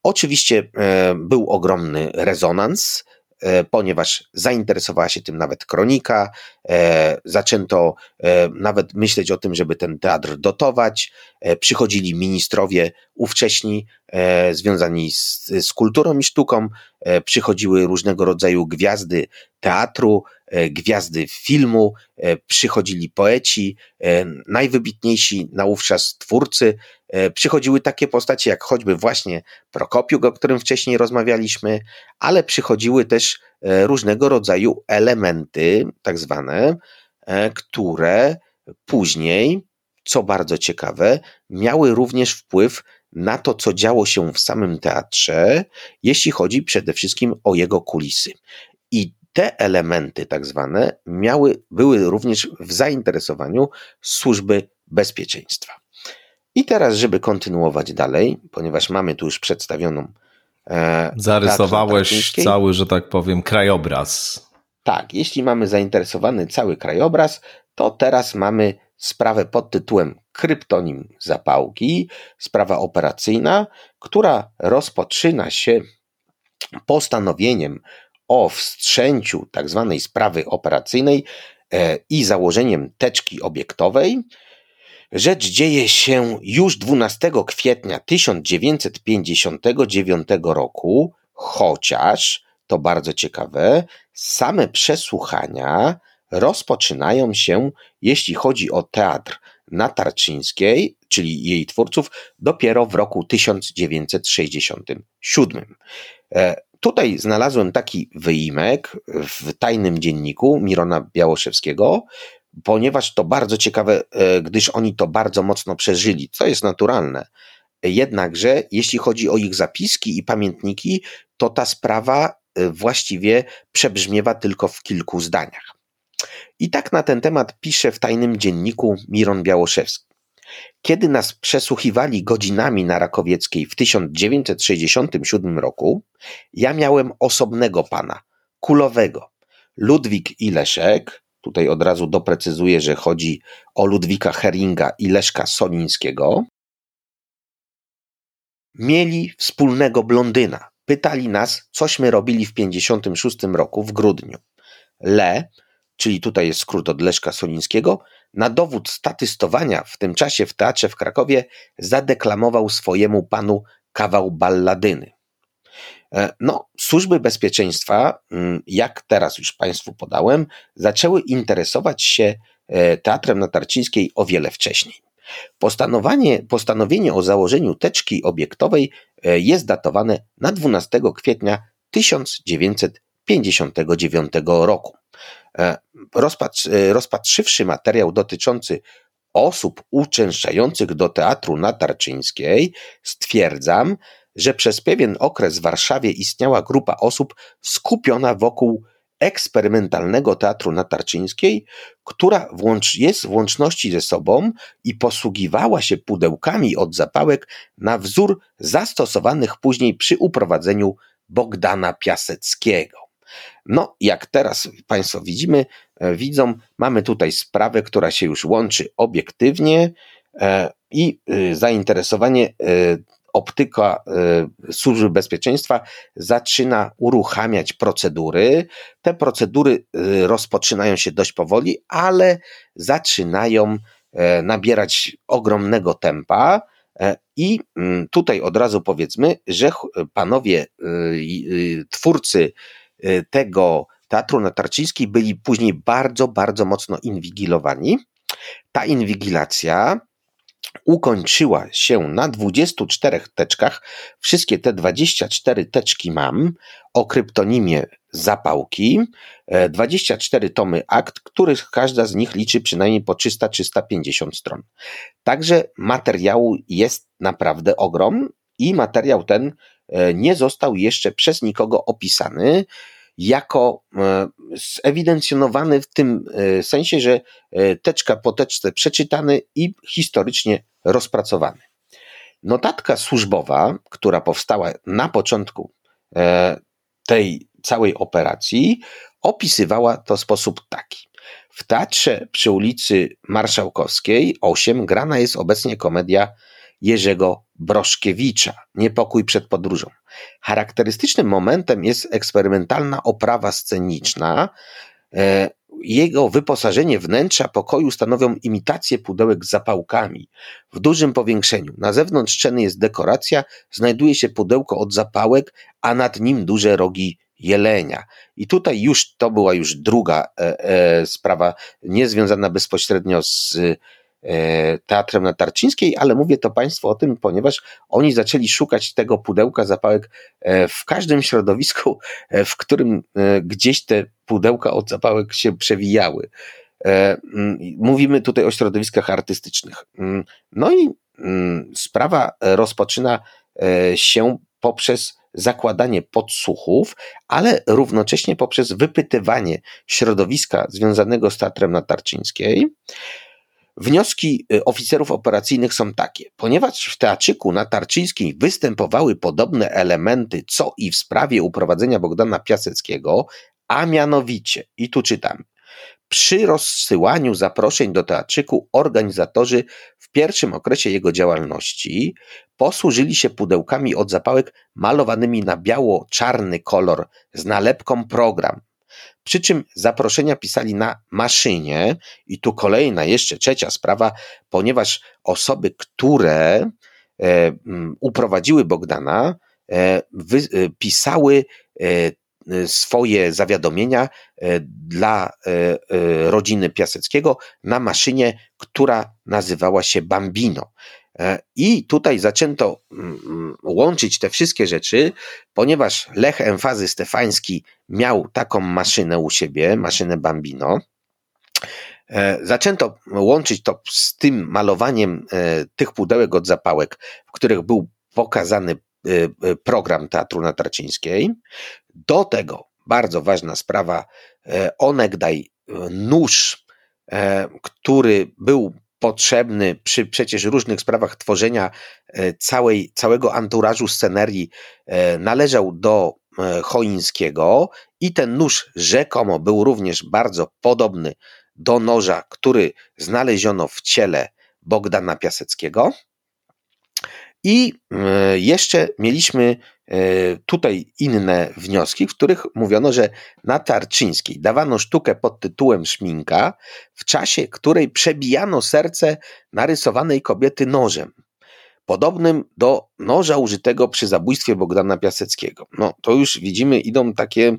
Oczywiście e, był ogromny rezonans, E, ponieważ zainteresowała się tym nawet kronika, e, zaczęto nawet myśleć o tym, żeby ten teatr dotować. Przychodzili ministrowie ówcześni związani z, z kulturą i sztuką, przychodziły różnego rodzaju gwiazdy teatru, gwiazdy filmu, przychodzili poeci, najwybitniejsi naówczas twórcy E, przychodziły takie postacie jak choćby właśnie Prokopiuk, o którym wcześniej rozmawialiśmy, ale przychodziły też e, różnego rodzaju elementy, tak zwane, e, które później, co bardzo ciekawe, miały również wpływ na to, co działo się w samym teatrze, jeśli chodzi przede wszystkim o jego kulisy. I te elementy, tak zwane, miały, były również w zainteresowaniu służby bezpieczeństwa. I teraz, żeby kontynuować dalej, ponieważ mamy tu już przedstawioną.
E, Zarysowałeś cały, że tak powiem, krajobraz.
Tak, jeśli mamy zainteresowany cały krajobraz, to teraz mamy sprawę pod tytułem Kryptonim Zapałki, sprawa operacyjna, która rozpoczyna się postanowieniem o wstrzęciu tak zwanej sprawy operacyjnej e, i założeniem teczki obiektowej, Rzecz dzieje się już 12 kwietnia 1959 roku, chociaż to bardzo ciekawe, same przesłuchania rozpoczynają się, jeśli chodzi o teatr na Tarczyńskiej, czyli jej twórców, dopiero w roku 1967. Tutaj znalazłem taki wyimek w tajnym dzienniku Mirona Białoszewskiego, ponieważ to bardzo ciekawe, e, gdyż oni to bardzo mocno przeżyli, co jest naturalne. Jednakże, jeśli chodzi o ich zapiski i pamiętniki, to ta sprawa e, właściwie przebrzmiewa tylko w kilku zdaniach. I tak na ten temat pisze w tajnym dzienniku Miron Białoszewski. Kiedy nas przesłuchiwali godzinami na Rakowieckiej w 1967 roku, ja miałem osobnego pana, kulowego. Ludwik i Leszek, Tutaj od razu doprecyzuję, że chodzi o Ludwika Heringa i Leszka Solińskiego. Mieli wspólnego blondyna. Pytali nas, cośmy robili w 56 roku w grudniu. Le, czyli tutaj jest skrót od Leszka Solińskiego, na dowód statystowania w tym czasie w teatrze w Krakowie zadeklamował swojemu panu kawał balladyny. E, no, służby bezpieczeństwa, mm, jak teraz już Państwu podałem, zaczęły interesować się e, Teatrem na Tarcińskiej o wiele wcześniej. Postanowienie, postanowienie o założeniu teczki obiektowej e, jest datowane na 12 kwietnia 1959 roku. Rozpatr, rozpatrzywszy materiał dotyczący osób uczęszczających do teatru na Tarczyńskiej, stwierdzam, że przez pewien okres w Warszawie istniała grupa osób skupiona wokół eksperymentalnego teatru na Tarczyńskiej, która włącz, jest w łączności ze sobą i posługiwała się pudełkami od zapałek na wzór zastosowanych później przy uprowadzeniu Bogdana Piaseckiego. No, jak teraz Państwo widzimy, e, widzą, mamy tutaj sprawę, która się już łączy obiektywnie e, i e, zainteresowanie optyka y, służby bezpieczeństwa zaczyna uruchamiać procedury. Te procedury y, rozpoczynają się dość powoli, ale zaczynają e, nabierać ogromnego tempa. E, I mm, tutaj od razu powiedzmy, że panowie y, twórcy tego teatru na Tarczyńskiej byli później bardzo, bardzo mocno inwigilowani. Ta inwigilacja ukończyła się na 24 teczkach. Wszystkie te 24 teczki mam o kryptonimie zapałki. 24 e, tomy akt, których każda z nich liczy przynajmniej po 300-350 stron. Także materiału jest naprawdę ogrom i materiał ten nie został jeszcze przez nikogo opisany jako e, zewidencjonowany w tym e, sensie, że e, teczka po teczce przeczytany i historycznie rozpracowany. Notatka służbowa, która powstała na początku tej całej operacji, opisywała to w sposób taki. W teatrze przy ulicy Marszałkowskiej 8 grana jest obecnie komedia Jerzego Broszkiewicza Niepokój przed podróżą. Charakterystycznym momentem jest eksperymentalna oprawa sceniczna. E, jego wyposażenie wnętrza pokoju stanowią imitacje pudełek z zapałkami w dużym powiększeniu. Na zewnątrz sceny jest dekoracja, znajduje się pudełko od zapałek, a nad nim duże rogi jelenia. I tutaj już to była już druga e, e, sprawa, niezwiązana bezpośrednio z Teatrem na Tarczyńskiej, ale mówię to Państwu o tym, ponieważ oni zaczęli szukać tego pudełka zapałek e, w każdym środowisku, e, w którym e, gdzieś te pudełka od zapałek się przewijały. Mówimy tutaj o środowiskach artystycznych. No i sprawa rozpoczyna się poprzez zakładanie podsłuchów, ale równocześnie poprzez wypytywanie środowiska związanego z Teatrem na Tarczyńskiej. Wnioski y, oficerów operacyjnych są takie. Ponieważ w teatrzyku na Tarczyńskiej występowały podobne elementy, co i w sprawie uprowadzenia Bogdana Piaseckiego, a mianowicie, i tu czytam, przy rozsyłaniu zaproszeń do teatrzyku organizatorzy w pierwszym okresie jego działalności posłużyli się pudełkami od zapałek malowanymi na biało-czarny kolor z nalepką program. Przy czym zaproszenia pisali na maszynie, i tu kolejna, jeszcze trzecia sprawa, ponieważ osoby, które e, uprowadziły Bogdana, e, wy, e, pisały e, swoje zawiadomienia e, dla e, rodziny Piaseckiego na maszynie, która nazywała się Bambino. I tutaj zaczęto mm, mm, łączyć te wszystkie rzeczy, ponieważ Lech Emfazy Stefański miał taką maszynę u siebie, maszynę Bambino. Zaczęto łączyć to z tym malowaniem tych pudełek od zapałek, w których był pokazany program Teatru na Tarczyńskiej. Do tego bardzo ważna sprawa, onegdaj nóż, który był potrzebny przy przecież różnych sprawach tworzenia e, całej, całego anturażu scenerii e, należał do e, Choińskiego i ten nóż rzekomo był również bardzo podobny do noża, który znaleziono w ciele Bogdana Piaseckiego. I jeszcze mieliśmy tutaj inne wnioski, w których mówiono, że na Tarczyńskiej dawano sztukę pod tytułem Szminka, w czasie której przebijano serce narysowanej kobiety nożem, podobnym do noża użytego przy zabójstwie Bogdana Piaseckiego. No to już widzimy, idą takie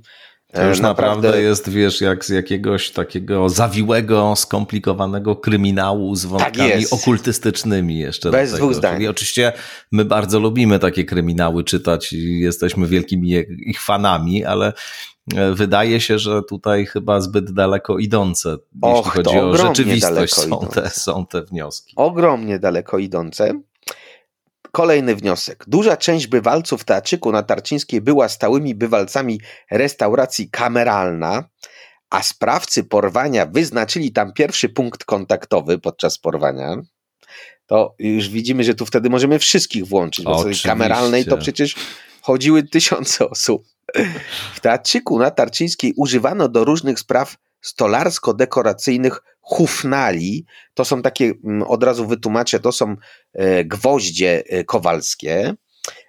to już naprawdę... naprawdę jest, wiesz, jak z jakiegoś takiego zawiłego, skomplikowanego kryminału z wątkami tak okultystycznymi jeszcze.
Bez dwóch zdań. Czyli
oczywiście my bardzo lubimy takie kryminały czytać i jesteśmy wielkimi ich fanami, ale e, wydaje się, że tutaj chyba zbyt daleko idące, Och, jeśli chodzi o rzeczywistość, są te, są te wnioski.
Ogromnie daleko idące. Kolejny wniosek. Duża część bywalców teatrzyku na Tarczyńskiej była stałymi bywalcami restauracji kameralna, a sprawcy porwania wyznaczyli tam pierwszy punkt kontaktowy podczas porwania. To już widzimy, że tu wtedy możemy wszystkich włączyć, bo w kameralnej to przecież chodziły tysiące osób. W teatrzyku na Tarczyńskiej używano do różnych spraw stolarsko-dekoracyjnych hufnali. To są takie, mm, od razu wytłumaczę, to są e, gwoździe e, kowalskie.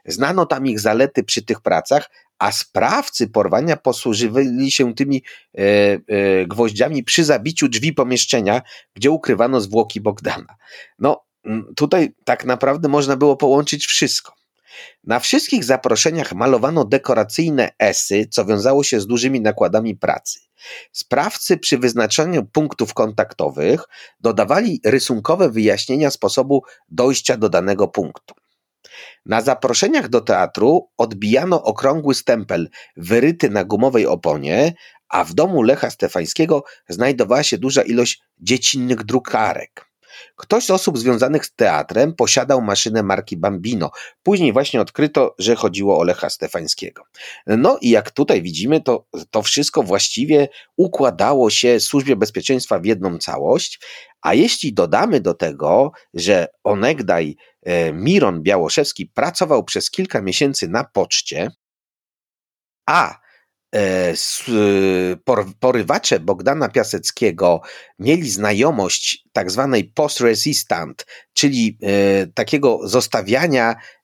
Znano tam ich zalety przy tych pracach, a sprawcy porwania posłużywali się tymi e, gwoździami przy zabiciu drzwi pomieszczenia, gdzie ukrywano zwłoki Bogdana. No, mm, tutaj tak naprawdę można było połączyć wszystko. Na wszystkich zaproszeniach malowano dekoracyjne esy, co wiązało się z dużymi nakładami pracy. Sprawcy przy wyznaczaniu punktów kontaktowych dodawali rysunkowe wyjaśnienia sposobu dojścia do danego punktu. Na zaproszeniach do teatru odbijano okrągły stempel wyryty na gumowej oponie, a w domu Lecha Stefańskiego znajdowała się duża ilość dziecinnych drukarek. Ktoś z osób związanych z teatrem posiadał maszynę marki Bambino. Później właśnie odkryto, że chodziło o Lecha Stefańskiego. No i jak tutaj widzimy, to, to wszystko właściwie układało się służbie bezpieczeństwa w jedną całość. A jeśli dodamy do tego, że onegdaj e, Miron Białoszewski pracował przez kilka miesięcy na poczcie, a porywacze Bogdana Piaseckiego mieli znajomość tak zwanej post-resistant, czyli e, takiego zostawiania e,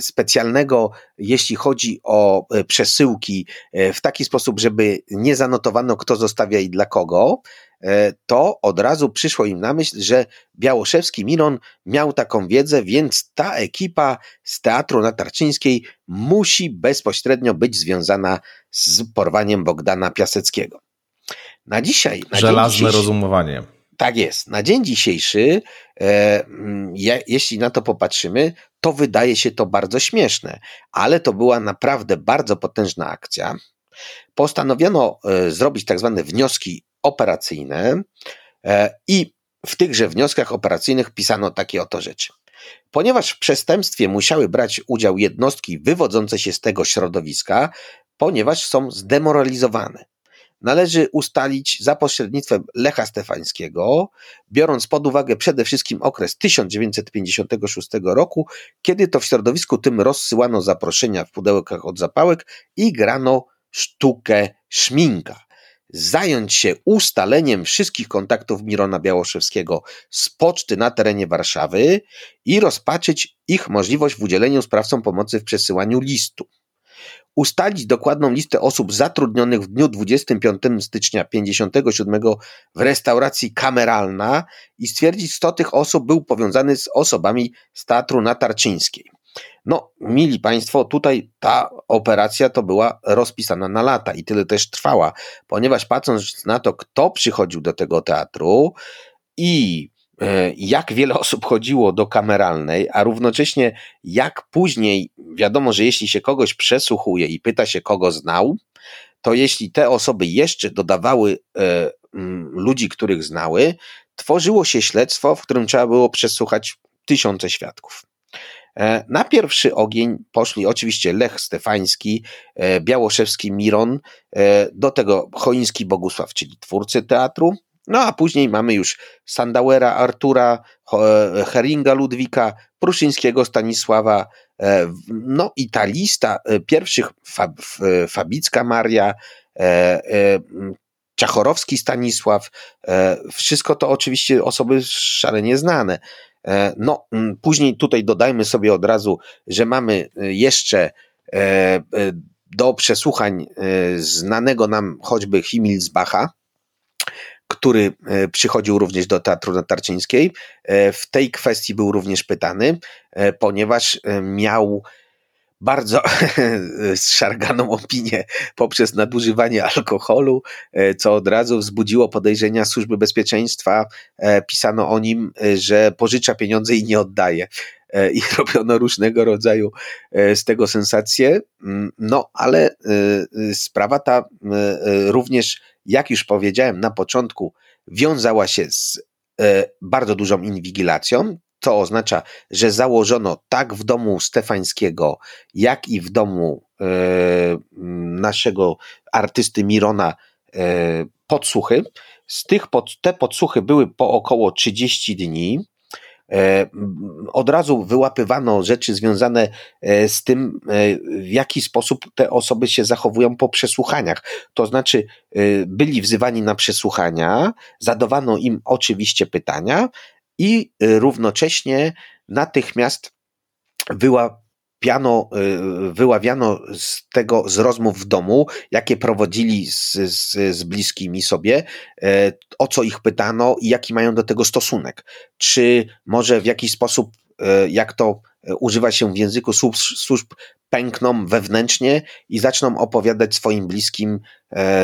specjalnego, jeśli chodzi o przesyłki, w taki sposób, żeby nie zanotowano, kto zostawia i dla kogo, E, to od razu przyszło im na myśl, że Białoszewski Miron miał taką wiedzę, więc ta ekipa z Teatru Natarczyńskiej musi bezpośrednio być związana z porwaniem Bogdana Piaseckiego. Na dzisiaj. Na
Żelazne rozumowanie.
Tak jest. Na dzień dzisiejszy, e, je, jeśli na to popatrzymy, to wydaje się to bardzo śmieszne, ale to była naprawdę bardzo potężna akcja. Postanowiono e, zrobić tak zwane wnioski operacyjne e, i w tychże wnioskach operacyjnych pisano takie oto rzeczy. Ponieważ w przestępstwie musiały brać udział jednostki wywodzące się z tego środowiska, ponieważ są zdemoralizowane. Należy ustalić za pośrednictwem Lecha Stefańskiego, biorąc pod uwagę przede wszystkim okres 1956 roku, kiedy to w środowisku tym rozsyłano zaproszenia w pudełkach od zapałek i grano sztukę szminka zająć się ustaleniem wszystkich kontaktów Mirona Białoszewskiego z poczty na terenie Warszawy i rozpatrzyć ich możliwość w udzieleniu sprawcom pomocy w przesyłaniu listu. Ustalić dokładną listę osób zatrudnionych w dniu 25 stycznia 57 w restauracji Kameralna i stwierdzić, kto tych osób był powiązany z osobami z Teatru Natarczyńskiej. No, mili Państwo, tutaj ta operacja to była rozpisana na lata i tyle też trwała, ponieważ patrząc na to, kto przychodził do tego teatru i jak wiele osób chodziło do kameralnej, a równocześnie jak później, wiadomo, że jeśli się kogoś przesłuchuje i pyta się, kogo znał, to jeśli te osoby jeszcze dodawały e, ludzi, których znały, tworzyło się śledztwo, w którym trzeba było przesłuchać tysiące świadków. E, na pierwszy ogień poszli oczywiście Lech Stefański, e, Białoszewski Miron, e, do tego Choiński Bogusław, czyli twórcy teatru, no a później mamy już Sandauera Artura, Heringa Ludwika, Pruszyńskiego Stanisława, no i ta lista pierwszych Fabicka Maria, Czachorowski Stanisław, wszystko to oczywiście osoby szalenie znane. E, no, później tutaj dodajmy sobie od razu, że mamy e, jeszcze e, do przesłuchań znanego nam choćby Himmelsbacha, który przychodził również do Teatru Natarczyńskiej. W tej kwestii był również pytany, ponieważ miał bardzo [laughs] zszarganą opinię poprzez nadużywanie alkoholu, e, co od razu wzbudziło podejrzenia służby bezpieczeństwa. E, pisano o nim, e, że pożycza pieniądze i nie oddaje. I [laughs] robiono różnego rodzaju z tego sensacje. Mm, no, ale sprawa ta również, jak już powiedziałem na początku, wiązała się z bardzo dużą inwigilacją, to oznacza, że założono tak w domu Stefańskiego, jak i w domu e, naszego artysty Mirona e, podsłuchy. Z tych pod, te podsłuchy były po około 30 dni. E, od razu wyłapywano rzeczy związane e, z tym, e, w jaki sposób te osoby się zachowują po przesłuchaniach. To znaczy, byli wzywani na przesłuchania, zadawano im oczywiście pytania, i równocześnie natychmiast wyłapiano, y, wyławiano z tego, z rozmów w domu, jakie prowadzili z, z, z bliskimi sobie, e, o co ich pytano i jaki mają do tego stosunek. Czy może w jakiś sposób, e, jak to e, używa się w języku służb, służb pękną wewnętrznie i zaczną opowiadać swoim bliskim,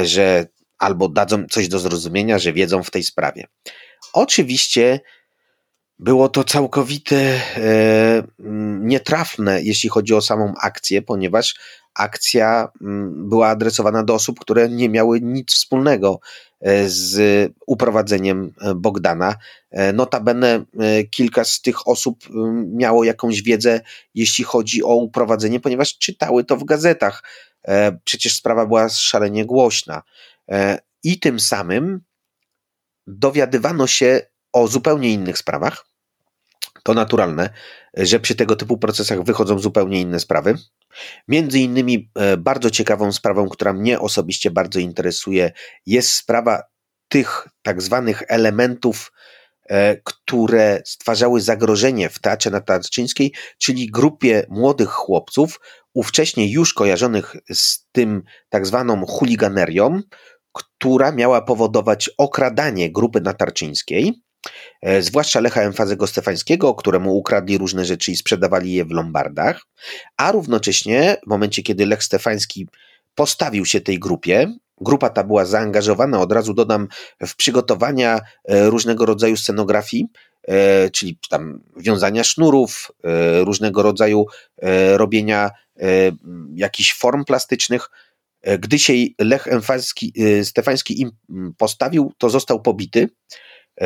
że albo dadzą coś do zrozumienia, że wiedzą w tej sprawie. Oczywiście było to całkowite e, nietrafne, jeśli chodzi o samą akcję, ponieważ akcja była adresowana do osób, które nie miały nic wspólnego e, z uprowadzeniem e, Bogdana. Notabene kilka z tych osób miało jakąś wiedzę, jeśli chodzi o uprowadzenie, ponieważ czytały to w gazetach. Przecież sprawa była szalenie głośna. I tym samym dowiadywano się o zupełnie innych sprawach. To naturalne, że przy tego typu procesach wychodzą zupełnie inne sprawy. Między innymi bardzo ciekawą sprawą, która mnie osobiście bardzo interesuje, jest sprawa tych tak zwanych elementów, które stwarzały zagrożenie w Teatrze Natarczyńskiej, czyli grupie młodych chłopców, ówcześnie już kojarzonych z tym tak zwaną chuliganerią, która miała powodować okradanie grupy natarczyńskiej, e, zwłaszcza Lecha Emfazego Stefańskiego, któremu ukradli różne rzeczy i sprzedawali je w lombardach, a równocześnie w momencie, kiedy Lech Stefański postawił się tej grupie, grupa ta była zaangażowana, od razu dodam, w przygotowania e, różnego rodzaju scenografii, e, czyli tam wiązania sznurów, różnego rodzaju robienia jakichś form plastycznych, E, gdy się Lech e, Stefański im postawił, to został pobity, e,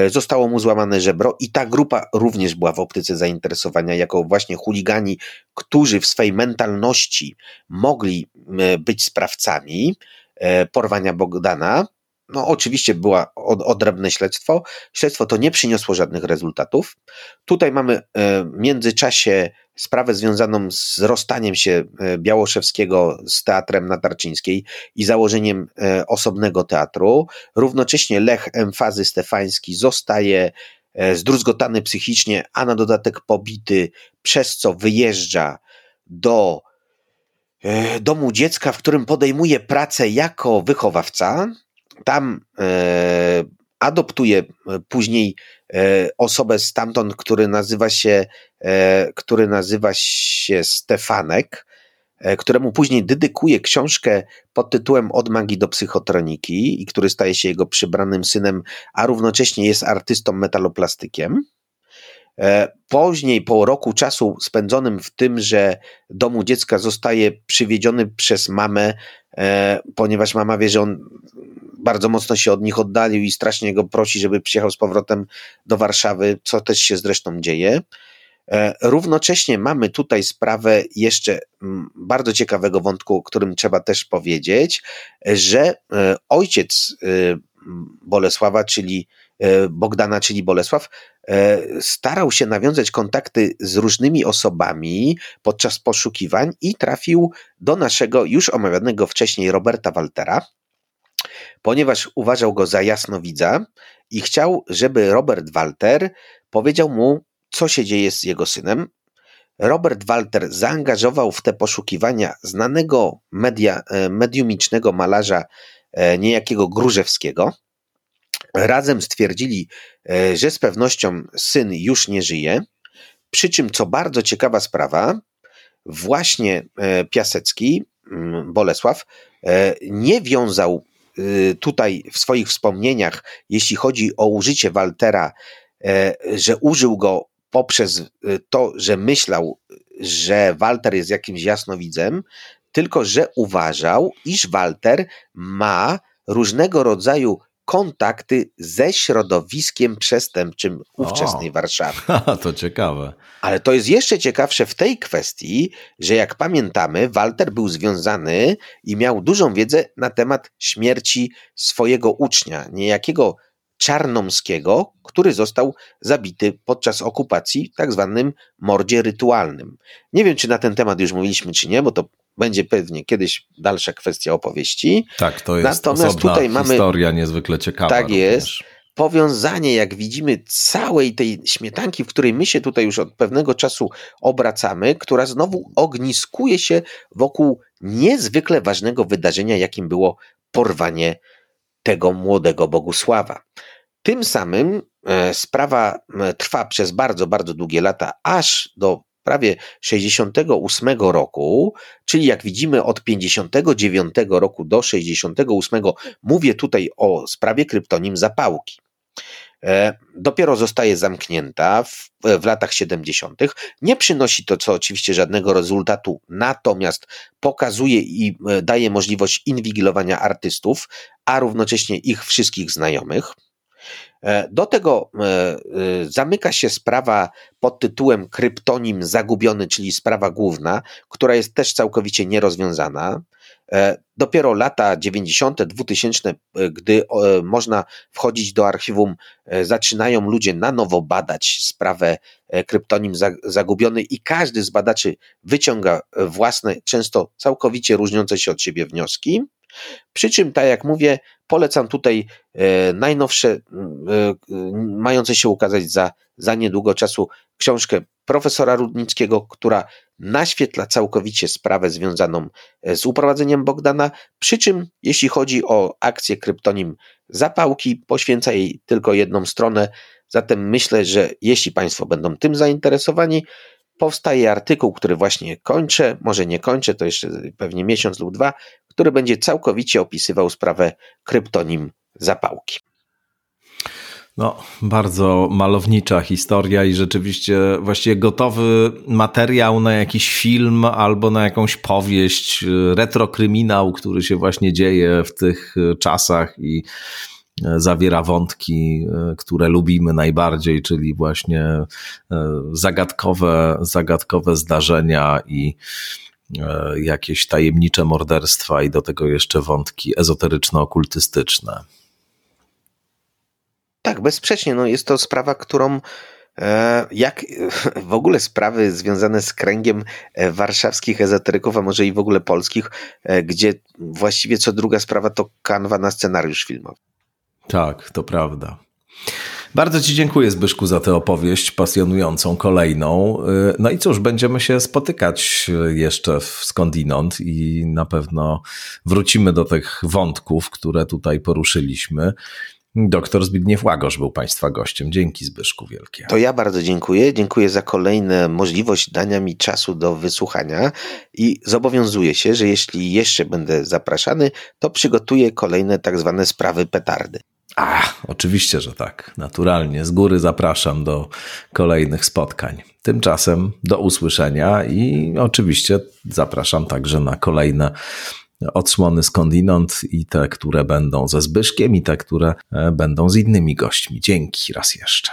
zostało mu złamane żebro i ta grupa również była w optyce zainteresowania jako właśnie chuligani, którzy w swej mentalności mogli być sprawcami porwania Bogdana, no, oczywiście była odrębne śledztwo. Śledztwo to nie przyniosło żadnych rezultatów. Tutaj mamy e, w międzyczasie sprawę związaną z rozstaniem się e, Białoszewskiego z teatrem Natarczyńskiej i założeniem e, osobnego teatru. Równocześnie Lech Emfazy Stefański zostaje zdruzgotany psychicznie, a na dodatek pobity, przez co wyjeżdża do domu dziecka, w którym podejmuje pracę jako wychowawca tam e, adoptuje e, później e, osobę stamtąd, który nazywa się, który nazywa się Stefanek, któremu później dedykuje książkę pod tytułem Od magii do psychotroniki i który staje się jego przybranym synem, a równocześnie jest artystą metaloplastykiem. Później, po roku czasu spędzonym w tym, że domu dziecka zostaje przywiedziony przez mamę, ponieważ mama wie, że on bardzo mocno się od nich oddalił i strasznie go prosi, żeby przyjechał z powrotem do Warszawy, co też się zresztą dzieje. E, równocześnie mamy tutaj sprawę jeszcze mm, bardzo ciekawego wątku, o którym trzeba też powiedzieć, że e, ojciec e, Bolesława, czyli Bogdana, czyli Bolesław, starał się nawiązać kontakty z różnymi osobami podczas poszukiwań i trafił do naszego już omawianego wcześniej Roberta Waltera, ponieważ uważał go za jasnowidza i chciał, żeby Robert Walter powiedział mu, co się dzieje z jego synem. Robert Walter zaangażował w te poszukiwania znanego media, e, mediumicznego malarza e, niejakiego Grużewskiego. Razem stwierdzili, e, że z pewnością syn już nie żyje. Przy czym, co bardzo ciekawa sprawa, właśnie Piasecki, mm, Bolesław, nie wiązał tutaj w swoich wspomnieniach, jeśli chodzi o użycie Waltera, e, że użył go poprzez y, to, że myślał, że Walter jest jakimś jasnowidzem, tylko że uważał, iż Walter ma różnego rodzaju kontakty ze środowiskiem przestępczym ówczesnej o, Warszawy. [laughs]
To ciekawe.
Ale to jest jeszcze ciekawsze w tej kwestii, że jak pamiętamy, Walter był związany i miał dużą wiedzę na temat śmierci swojego ucznia, niejakiego Czarnomskiego, który został zabity podczas okupacji, tak zwanym mordzie rytualnym. Nie wiem, czy na ten temat już mówiliśmy, czy nie, bo to będzie pewnie kiedyś dalsza kwestia opowieści.
Tak, to jest Natomiast tutaj mamy historia niezwykle ciekawa.
Tak również. jest. Powiązanie, jak widzimy, całej tej śmietanki, w której my się tutaj już od pewnego czasu obracamy, która znowu ogniskuje się wokół niezwykle ważnego wydarzenia, jakim było porwanie tego młodego Bogusława. Tym samym e, sprawa trwa przez bardzo, bardzo długie lata, aż do prawie 68 roku, czyli jak widzimy od 59 roku do 68, mówię tutaj o sprawie kryptonim zapałki. E, dopiero zostaje zamknięta w, w, latach 70. Nie przynosi to, co oczywiście żadnego rezultatu, natomiast pokazuje i e, daje możliwość inwigilowania artystów, a równocześnie ich wszystkich znajomych. E, do tego e, e, zamyka się sprawa pod tytułem kryptonim zagubiony, czyli sprawa główna, która jest też całkowicie nierozwiązana. Dopiero lata 90., 2000, gdy można wchodzić do archiwum, zaczynają ludzie na nowo badać sprawę kryptonim zagubiony i każdy z badaczy wyciąga własne, często całkowicie różniące się od siebie wnioski. Przy czym, tak jak mówię, polecam tutaj e, najnowsze, e, mające się ukazać za, za niedługo czasu książkę profesora Rudnickiego, która naświetla całkowicie sprawę związaną e, z uprowadzeniem Bogdana, przy czym jeśli chodzi o akcję kryptonim Zapałki, poświęca jej tylko jedną stronę, zatem myślę, że jeśli Państwo będą tym zainteresowani, powstaje artykuł, który właśnie kończę, może nie kończę, to jeszcze pewnie miesiąc lub dwa, który będzie całkowicie opisywał sprawę kryptonim Zapałki.
No, bardzo malownicza historia i rzeczywiście właściwie gotowy materiał na jakiś film albo na jakąś powieść, retrokryminał, który się właśnie dzieje w tych czasach i zawiera wątki, które lubimy najbardziej, czyli właśnie zagadkowe, zagadkowe zdarzenia i jakieś tajemnicze morderstwa i do tego jeszcze wątki ezoteryczno-okultystyczne.
Tak, bezsprzecznie. No jest to sprawa, którą e, jak [laughs] w ogóle sprawy związane z kręgiem e, warszawskich ezoteryków, a może i w ogóle polskich, e, gdzie właściwie co druga sprawa to kanwa na scenariusz filmowy.
Tak, to prawda. Bardzo Ci dziękuję, Zbyszku, za tę opowieść pasjonującą, kolejną. No i cóż, będziemy się spotykać jeszcze w skądinąd i na pewno wrócimy do tych wątków, które tutaj poruszyliśmy. Doktor Zbigniew Łagosz był Państwa gościem. Dzięki Zbyszku wielkie.
To ja bardzo dziękuję. Dziękuję za kolejną możliwość dania mi czasu do wysłuchania i zobowiązuję się, że jeśli jeszcze będę zapraszany, to przygotuję kolejne tak zwane sprawy petardy.
A, oczywiście, że tak. Naturalnie. Z góry zapraszam do kolejnych spotkań. Tymczasem do usłyszenia i oczywiście zapraszam także na kolejne odsłony skądinąd i te, które będą ze Zbyszkiem i te, które e, będą z innymi gośćmi. Dzięki raz jeszcze.